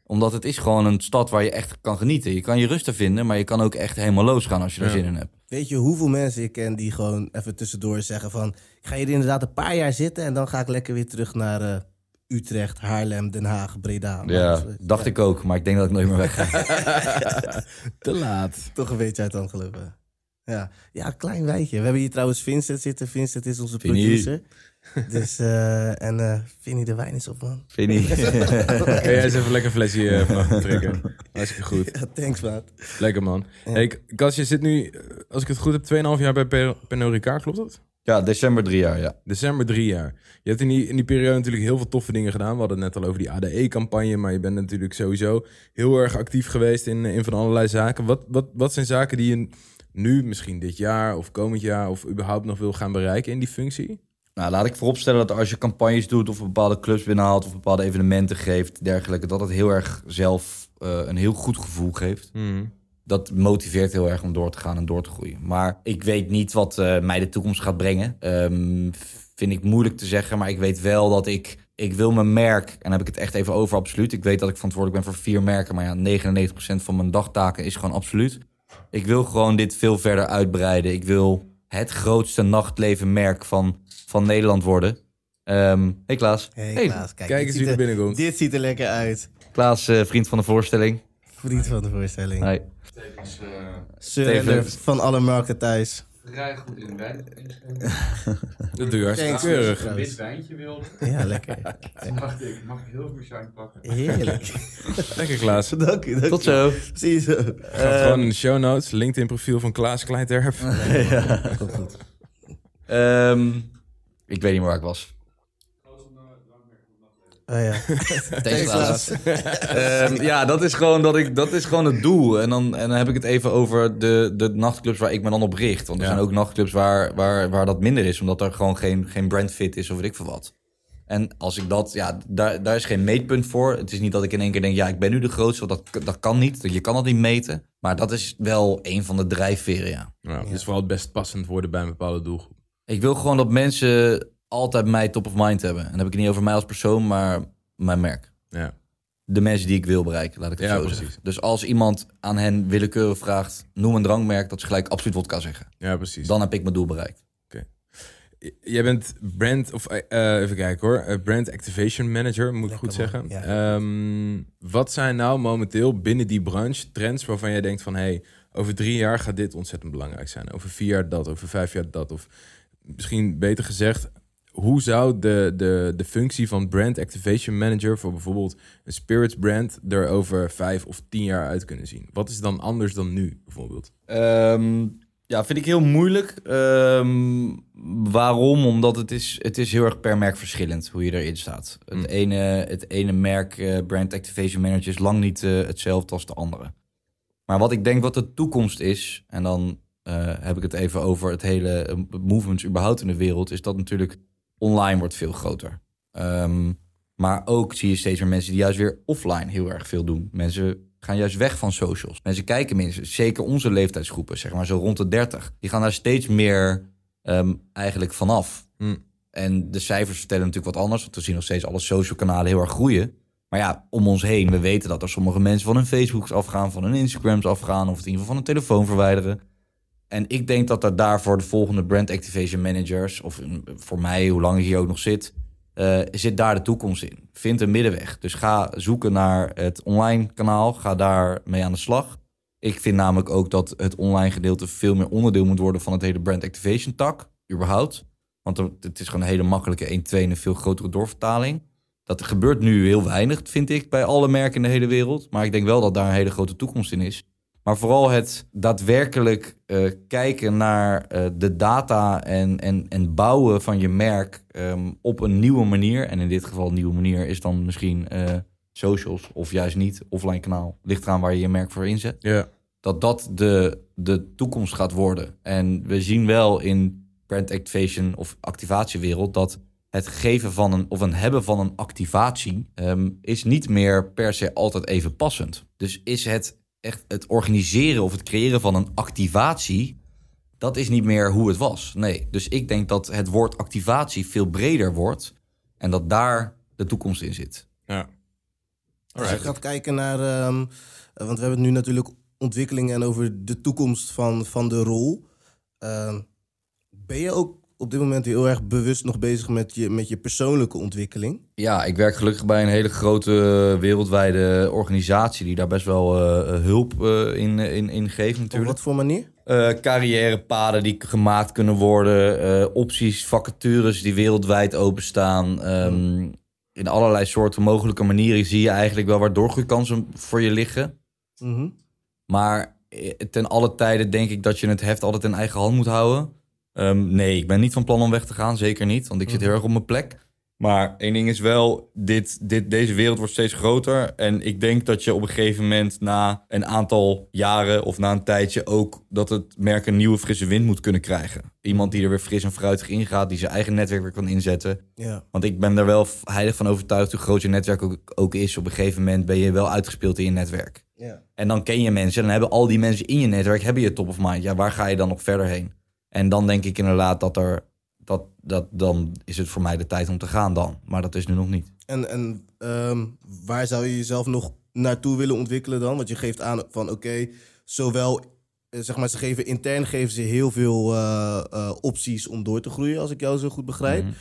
Omdat het is gewoon een stad waar je echt kan genieten. Je kan je rusten vinden, maar je kan ook echt helemaal losgaan als je daar Ja. zin in hebt. Weet je hoeveel mensen ik ken die gewoon even tussendoor zeggen van... ik ga hier inderdaad een paar jaar zitten en dan ga ik lekker weer terug naar eh, Utrecht, Haarlem, Den Haag, Breda. Ja, dacht ik ook, maar ik denk dat ik nooit meer weg ga. te laat. Toch een beetje uit de hand gelopen. Ja. ja, klein wijtje. We hebben hier trouwens Vincent zitten. Vincent is onze Vinnie. producer. Dus, eh, en eh Vinnie de wijn is op, man. Vind je niet? Kan jij eens even lekker een flesje eh, van trekken? Hartstikke goed. Ja, thanks, maat. Lekker man. Hey, Kas, je zit nu, eh, als ik het goed heb, 2,5 jaar bij Per- Pernod Ricard, klopt dat? ja, december drie jaar, ja. December drie jaar. Je hebt in die, in die periode natuurlijk heel veel toffe dingen gedaan. We hadden het net al over die ADE-campagne, maar je bent natuurlijk sowieso heel erg actief geweest in, in van allerlei zaken. Wat, wat, wat zijn zaken die je nu, misschien dit jaar of komend jaar, of überhaupt nog wil gaan bereiken in die functie? Nou, laat ik vooropstellen dat als je campagnes doet of bepaalde clubs binnenhaalt of bepaalde evenementen geeft, dergelijke, dat het heel erg zelf eh, een heel goed gevoel geeft. Dat motiveert heel erg om door te gaan en door te groeien. Maar ik weet niet wat eh, mij de toekomst gaat brengen. Ehm, vind ik moeilijk te zeggen, maar ik weet wel dat ik... Ik wil mijn merk, en dan heb ik het echt even over absoluut. Ik weet dat ik verantwoordelijk ben voor vier merken, maar ja, 99% van mijn dagtaken is gewoon absoluut. Ik wil gewoon dit veel verder uitbreiden. Ik wil het grootste nachtlevenmerk van, van Nederland worden. Ehm hey Klaas. Hey, Hey, Klaas, kijk, Kijk eens wie er binnenkomt. Dit ziet er lekker uit. Klaas, eh, vriend van de voorstelling. Vriend van de voorstelling. Hi. Sir Steven. Ender van alle markten thuis. Vrij goed in wijn. Dat doe je hartstikke Thanks, keurig. Een wit wijntje wilde. Ja, lekker. Toen dacht ik, mag ik heel veel shine pakken? Heerlijk. Lekker Klaas. dank u, dank Tot zo. Zie je zo. Gaat gewoon in de show notes, LinkedIn profiel van Klaas Kleiterp. Komt goed. Ehm, ik weet niet meer waar ik was. Oh ja. Ehm, ja, dat is, gewoon dat ik, dat is gewoon het doel. En dan, en dan heb ik het even over de, de nachtclubs waar ik me dan op richt. Want er Ja. zijn ook nachtclubs waar, waar, waar dat minder is. Omdat er gewoon geen, geen brandfit is of weet ik veel wat. En als ik dat, ja, daar, daar is geen meetpunt voor. Het is niet dat ik in één keer denk, ja, ik ben nu de grootste. Want dat, dat kan niet. Je kan dat niet meten. Maar dat is wel een van de drijfveren, ja. Nou, Het is vooral het best passend worden bij een bepaalde doelgroep. Ik wil gewoon dat mensen altijd mij top of mind hebben. En dan heb ik het niet over mij als persoon, maar mijn merk. Ja. De mensen die ik wil bereiken, laat ik het Ja, zo precies. zeggen. Dus als iemand aan hen willekeurig vraagt, noem een drankmerk, dat ze gelijk absoluut vodka zeggen. ja, precies. Dan heb ik mijn doel bereikt. J- Jij bent brand, of eh, even kijken hoor, eh, brand activation manager, moet ik goed man, zeggen. ja. Ehm, wat zijn nou momenteel binnen die branche trends waarvan jij denkt van, hey, over drie jaar gaat dit ontzettend belangrijk zijn. Over vier jaar dat, over vijf jaar dat. Of misschien beter gezegd, hoe zou de, de, de functie van brand activation manager voor bijvoorbeeld een spirits brand er over vijf of tien jaar uit kunnen zien? Wat is dan anders dan nu bijvoorbeeld? Ehm, ja, vind ik heel moeilijk. Ehm, waarom? Omdat het is, het is heel erg per merk verschillend hoe je erin staat. Het, Mm. ene, het ene merk, eh, Brand Activation Manager, is lang niet eh, hetzelfde als de andere. Maar wat ik denk wat de toekomst is, en dan eh, heb ik het even over het hele movements überhaupt in de wereld, is dat natuurlijk online wordt veel groter. Ehm, maar ook zie je steeds meer mensen die juist weer offline heel erg veel doen. Mensen gaan juist weg van socials. Mensen kijken mensen, zeker onze leeftijdsgroepen, zeg maar zo rond de 30. Die gaan daar steeds meer ehm, eigenlijk vanaf. Hm. En de cijfers vertellen natuurlijk wat anders, want we zien nog steeds alle social kanalen heel erg groeien. Maar ja, om ons heen, we weten dat er sommige mensen van hun Facebooks afgaan, van hun Instagrams afgaan, of in ieder geval van hun telefoon verwijderen. En ik denk dat er daarvoor de volgende brand activation managers, of voor mij, hoe lang ik hier ook nog zit, eh, zit daar de toekomst in. Vind een middenweg. Dus ga zoeken naar het online kanaal, ga daar mee aan de slag. Ik vind namelijk ook dat het online gedeelte veel meer onderdeel moet worden van het hele brand activation tak, überhaupt. Want het is gewoon een hele makkelijke 1, 2 en een veel grotere doorvertaling. Dat gebeurt nu heel weinig, vind ik, bij alle merken in de hele wereld. Maar ik denk wel dat daar een hele grote toekomst in is. Maar vooral het daadwerkelijk eh, kijken naar eh, de data en, en, en bouwen van je merk ehm, op een nieuwe manier. En in dit geval een nieuwe manier is dan misschien eh, socials of juist niet, offline kanaal. Ligt eraan waar je je merk voor inzet Ja. dat dat de, de toekomst gaat worden. En we zien wel in brand activation of activatiewereld dat het geven van een of een hebben van een activatie ehm, is niet meer per se altijd even passend. Dus is het echt het organiseren of het creëren van een activatie, dat is niet meer hoe het was. Nee, dus ik denk dat het woord activatie veel breder wordt en dat daar de toekomst in zit. Ja. Als je gaat kijken naar, ehm, eh, want we hebben het nu natuurlijk ontwikkelingen en over de toekomst van, van de rol. Ehm, ben je ook op dit moment heel erg bewust nog bezig met je, met je persoonlijke ontwikkeling? Ja, ik werk gelukkig bij een hele grote eh, wereldwijde organisatie die daar best wel eh, hulp eh, in, in, in geeft Op natuurlijk. wat voor manier? Carrièrepaden die gemaakt kunnen worden, opties, vacatures die wereldwijd openstaan. Ehm, In allerlei soorten mogelijke manieren zie je eigenlijk wel waar doorgroeikansen voor je liggen. Mhm. Maar ten alle tijden denk ik dat je het heft altijd in eigen hand moet houden. Ehm, nee, ik ben niet van plan om weg te gaan, zeker niet, want ik zit heel erg op mijn plek. Maar één ding is wel, dit, dit, deze wereld wordt steeds groter. En ik denk dat je op een gegeven moment na een aantal jaren of na een tijdje ook dat het merk een nieuwe frisse wind moet kunnen krijgen. Iemand die er weer fris en fruitig in gaat, die zijn eigen netwerk weer kan inzetten. Ja. Want ik ben er wel heilig van overtuigd hoe groot je netwerk ook, ook is. Op een gegeven moment ben je wel uitgespeeld in je netwerk. ja. En dan ken je mensen. En dan hebben al die mensen in je netwerk hebben je top of mind. Ja, waar ga je dan nog verder heen? En dan denk ik inderdaad dat er. Dat, dat, dan is het voor mij de tijd om te gaan dan. Maar dat is nu nog niet. En, en ehm, waar zou je jezelf nog naartoe willen ontwikkelen dan? Want je geeft aan van oké, zowel, eh, zeg maar, ze geven intern geven ze heel veel eh, eh, opties om door te groeien, als ik jou zo goed begrijp. Mhm.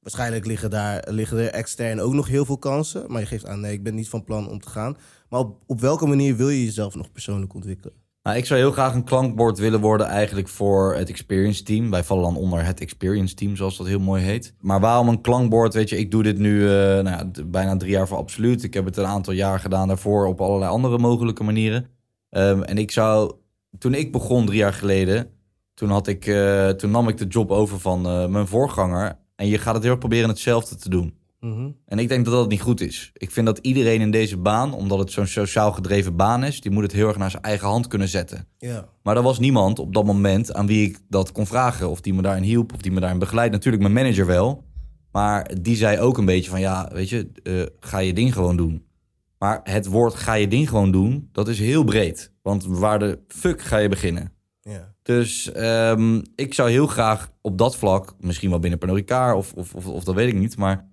Waarschijnlijk liggen, daar, liggen er extern ook nog heel veel kansen. Maar je geeft aan, nee, ik ben niet van plan om te gaan. Maar op, op welke manier wil je jezelf nog persoonlijk ontwikkelen? Nou, ik zou heel graag een klankbord willen worden eigenlijk voor het experience team. Wij vallen dan onder het experience team, zoals dat heel mooi heet. Maar waarom een klankbord? Weet je, ik doe dit nu eh, nou ja, bijna drie jaar voor absoluut. Ik heb het een aantal jaar gedaan daarvoor op allerlei andere mogelijke manieren. Ehm, en ik zou, toen ik begon drie jaar geleden, toen, had ik, eh, toen nam ik de job over van eh, mijn voorganger. En je gaat het heel erg proberen hetzelfde te doen. Mhm. En ik denk dat dat niet goed is. Ik vind dat iedereen in deze baan, omdat het zo'n sociaal gedreven baan is, die moet het heel erg naar zijn eigen hand kunnen zetten. Ja. Maar er was niemand op dat moment aan wie ik dat kon vragen. Of die me daarin hielp, of die me daarin begeleidt. Natuurlijk mijn manager wel. Maar die zei ook een beetje van, ja, weet je, eh, ga je ding gewoon doen. Maar het woord ga je ding gewoon doen, dat is heel breed. Want waar de fuck ga je beginnen? Ja. Dus ehm, ik zou heel graag op dat vlak, misschien wel binnen Pernod Ricard of, of, of, of dat weet ik niet, maar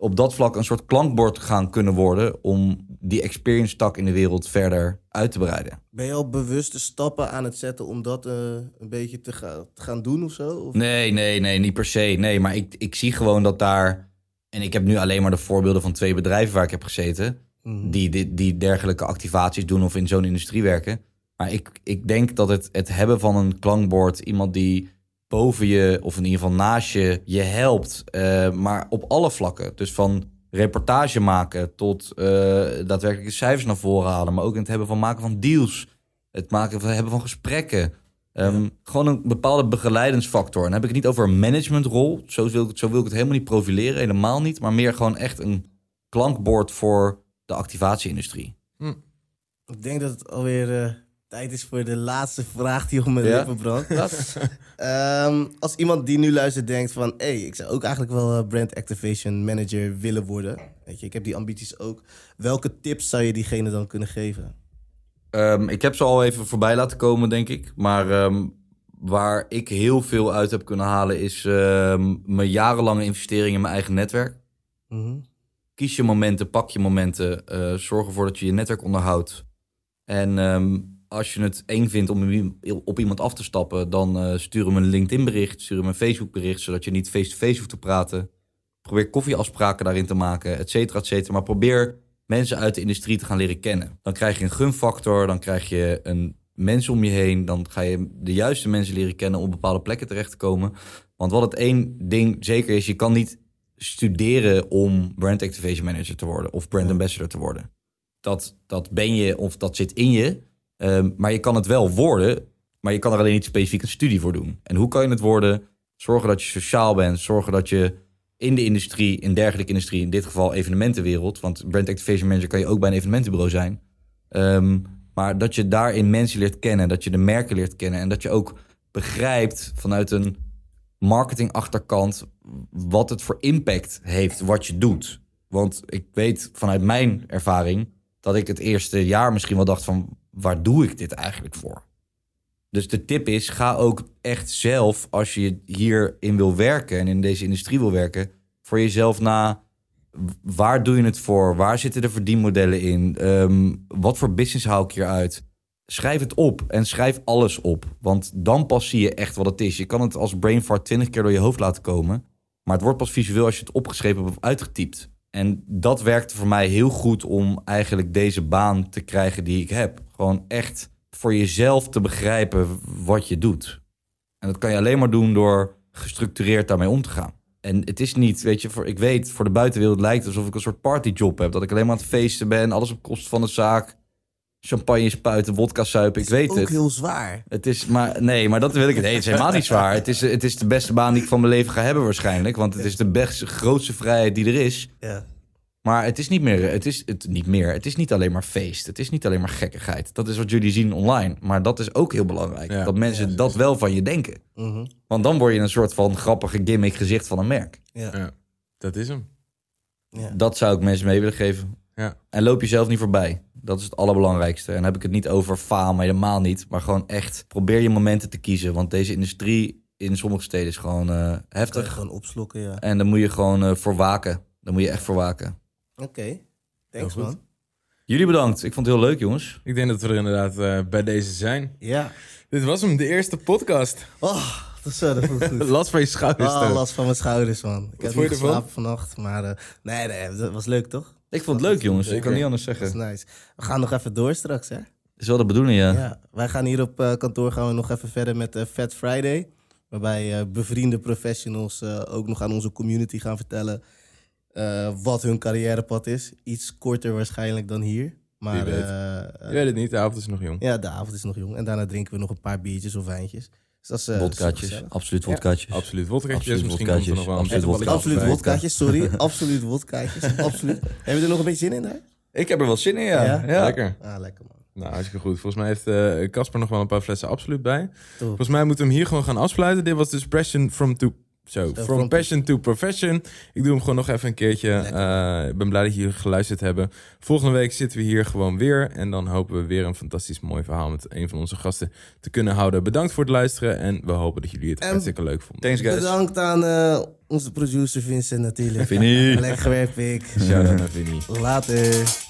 op dat vlak een soort klankbord gaan kunnen worden om die experience tak in de wereld verder uit te breiden. Ben je al bewuste stappen aan het zetten om dat eh, een beetje te, ga- te gaan doen of zo? Of? Nee, nee, nee, niet per se. Nee, maar ik, ik zie gewoon dat daar. En ik heb nu alleen maar de voorbeelden van twee bedrijven waar ik heb gezeten. Mhm. Die, die, die dergelijke activaties doen of in zo'n industrie werken. Maar ik, ik denk dat het, het hebben van een klankbord, iemand die boven je of in ieder geval naast je je helpt, eh, maar op alle vlakken. Dus van reportage maken tot eh, daadwerkelijke cijfers naar voren halen, maar ook in het hebben van maken van deals, het maken van hebben van gesprekken. Ehm, Gewoon een bepaalde begeleidingsfactor. En dan heb ik het niet over een managementrol. Zo wil, ik, het- zo wil ik het helemaal niet profileren, helemaal niet. Maar meer gewoon echt een klankbord voor de activatieindustrie. Ik denk dat het alweer eh, tijd is voor de laatste vraag die op mijn Ja? lippen brandt. Ehm, als iemand die nu luistert denkt van... hé, hey, ik zou ook eigenlijk wel eh, brand activation manager willen worden. Weet je, ik heb die ambities ook. Welke tips zou je diegene dan kunnen geven? Ehm, ik heb ze al even voorbij laten komen, denk ik. Maar ehm, waar ik heel veel uit heb kunnen halen... is mijn jarenlange investering in mijn eigen netwerk. Mhm. Kies je momenten, pak je momenten. eh, zorg ervoor dat je je netwerk onderhoudt. En als je het eng vindt om op iemand af te stappen... dan eh, stuur hem een LinkedIn-bericht, stuur hem een Facebook-bericht... zodat je niet face-to-face hoeft te praten. Probeer koffieafspraken daarin te maken, et cetera, et cetera. Maar probeer mensen uit de industrie te gaan leren kennen. Dan krijg je een gunfactor, dan krijg je een mensen om je heen. Dan ga je de juiste mensen leren kennen om op bepaalde plekken terecht te komen. Want wat het één ding zeker is, je kan niet studeren om brand activation manager te worden of brand ambassador te worden. Dat, dat ben je of dat zit in je. Ehm, maar je kan het wel worden, maar je kan er alleen niet specifiek een studie voor doen. En hoe kan je het worden? Zorgen dat je sociaal bent, zorgen dat je in de industrie, in dergelijke industrie, in dit geval evenementenwereld, want brand activation manager kan je ook bij een evenementenbureau zijn. Ehm, maar dat je daarin mensen leert kennen, dat je de merken leert kennen en dat je ook begrijpt vanuit een marketingachterkant, wat het voor impact heeft wat je doet. Want ik weet vanuit mijn ervaring dat ik het eerste jaar misschien wel dacht van waar doe ik dit eigenlijk voor? Dus de tip is, ga ook echt zelf, als je hierin wil werken en in deze industrie wil werken, voor jezelf na. Waar doe je het voor? Waar zitten de verdienmodellen in? Ehm, wat voor business hou ik hier uit? Schrijf het op en schrijf alles op. Want dan pas zie je echt wat het is. Je kan het als brain fart twintig keer door je hoofd laten komen. Maar het wordt pas visueel als je het opgeschreven hebt of uitgetypt. En dat werkte voor mij heel goed om eigenlijk deze baan te krijgen die ik heb. Gewoon echt voor jezelf te begrijpen wat je doet. En dat kan je alleen maar doen door gestructureerd daarmee om te gaan. En het is niet, weet je, voor, ik weet, voor de buitenwereld lijkt het alsof ik een soort partyjob heb. Dat ik alleen maar aan het feesten ben, alles op kosten van de zaak. Champagne spuiten, wodka suipen, ik weet ook het. heel zwaar. Het is, maar nee, maar dat wil ik. Nee, het is helemaal niet zwaar. Het is, het is de beste baan die ik van mijn leven ga hebben waarschijnlijk. Want het is de grootste vrijheid die er is. Ja. Maar het is niet meer, het is het niet meer. Het is niet alleen maar feest. Het is niet alleen maar gekkigheid. Dat is wat jullie zien online. Maar dat is ook heel belangrijk. Ja. Dat mensen dat wel van je denken. Mhm. Want dan word je een soort van grappige gimmick gezicht van een merk. ja. Ja, dat is hem. ja. Dat zou ik mensen mee willen geven. Ja. En loop jezelf niet voorbij. Dat is het allerbelangrijkste. En dan heb ik het niet over faam, helemaal niet. Maar gewoon echt probeer je momenten te kiezen. Want deze industrie in sommige steden is gewoon eh, Kan je heftig. gewoon opslokken, ja. En dan moet je gewoon eh, voor waken. Dan moet je echt voor waken. Oké. Thanks, Heel goed. man. Jullie bedankt. Ik vond het heel leuk, jongens. Ik denk dat we er inderdaad eh, bij deze zijn. Ja. Dit was hem, de eerste podcast. Oh, dat is dat goed. Last van je schouders. Oh, toch? last van mijn schouders, man. Ik heb niet geslapen vannacht, maar... eh, nee, nee, dat was leuk, toch? Ik vond het leuk, jongens. Ik kan niet anders Dat is zeggen. nice. We gaan nog even door straks, hè? is wel de bedoeling, ja. Ja, wij gaan hier op eh, kantoor gaan we nog even verder met eh, Fat Friday. Waarbij eh, bevriende professionals eh, ook nog aan onze community gaan vertellen eh, wat hun carrièrepad is. Iets korter waarschijnlijk dan hier. Maar Wie weet. Je weet het niet, de avond is nog jong. ja, de avond is nog jong. En daarna drinken we nog een paar biertjes of wijntjes. Dus dat is, eh, Wodkaatjes. Absoluut wodkaatjes. Absoluut wodkaatjes. Absoluut Misschien wodkaatjes. nog wel een Absoluut bitterballetje wodka. Absoluut wodkaatjes, sorry. Absoluut wodkaatjes. Absoluut. Hebben we er nog een beetje zin in daar? Ik heb er wel zin in, ja. Ja? ja. Lekker. Ah, lekker man. Nou, hartstikke goed. Volgens mij heeft eh, Casper nog wel een paar flessen absoluut bij. Top. Volgens mij moeten we hem hier gewoon gaan afsluiten. Dit was dus Passion from to... Zo, from, from- passion to profession. Ik doe hem gewoon nog even een keertje. Eh, Ik ben blij dat jullie geluisterd hebben. Volgende week zitten we hier gewoon weer. En dan hopen we weer een fantastisch mooi verhaal met een van onze gasten te kunnen houden. Bedankt voor het luisteren. En we hopen dat jullie het En- hartstikke leuk vonden. Thanks, guys. Bedankt aan eh, onze producer Vincent natuurlijk. Vinnie. Lekker gewerkt, Pik. Shout out naar Vinnie. Later.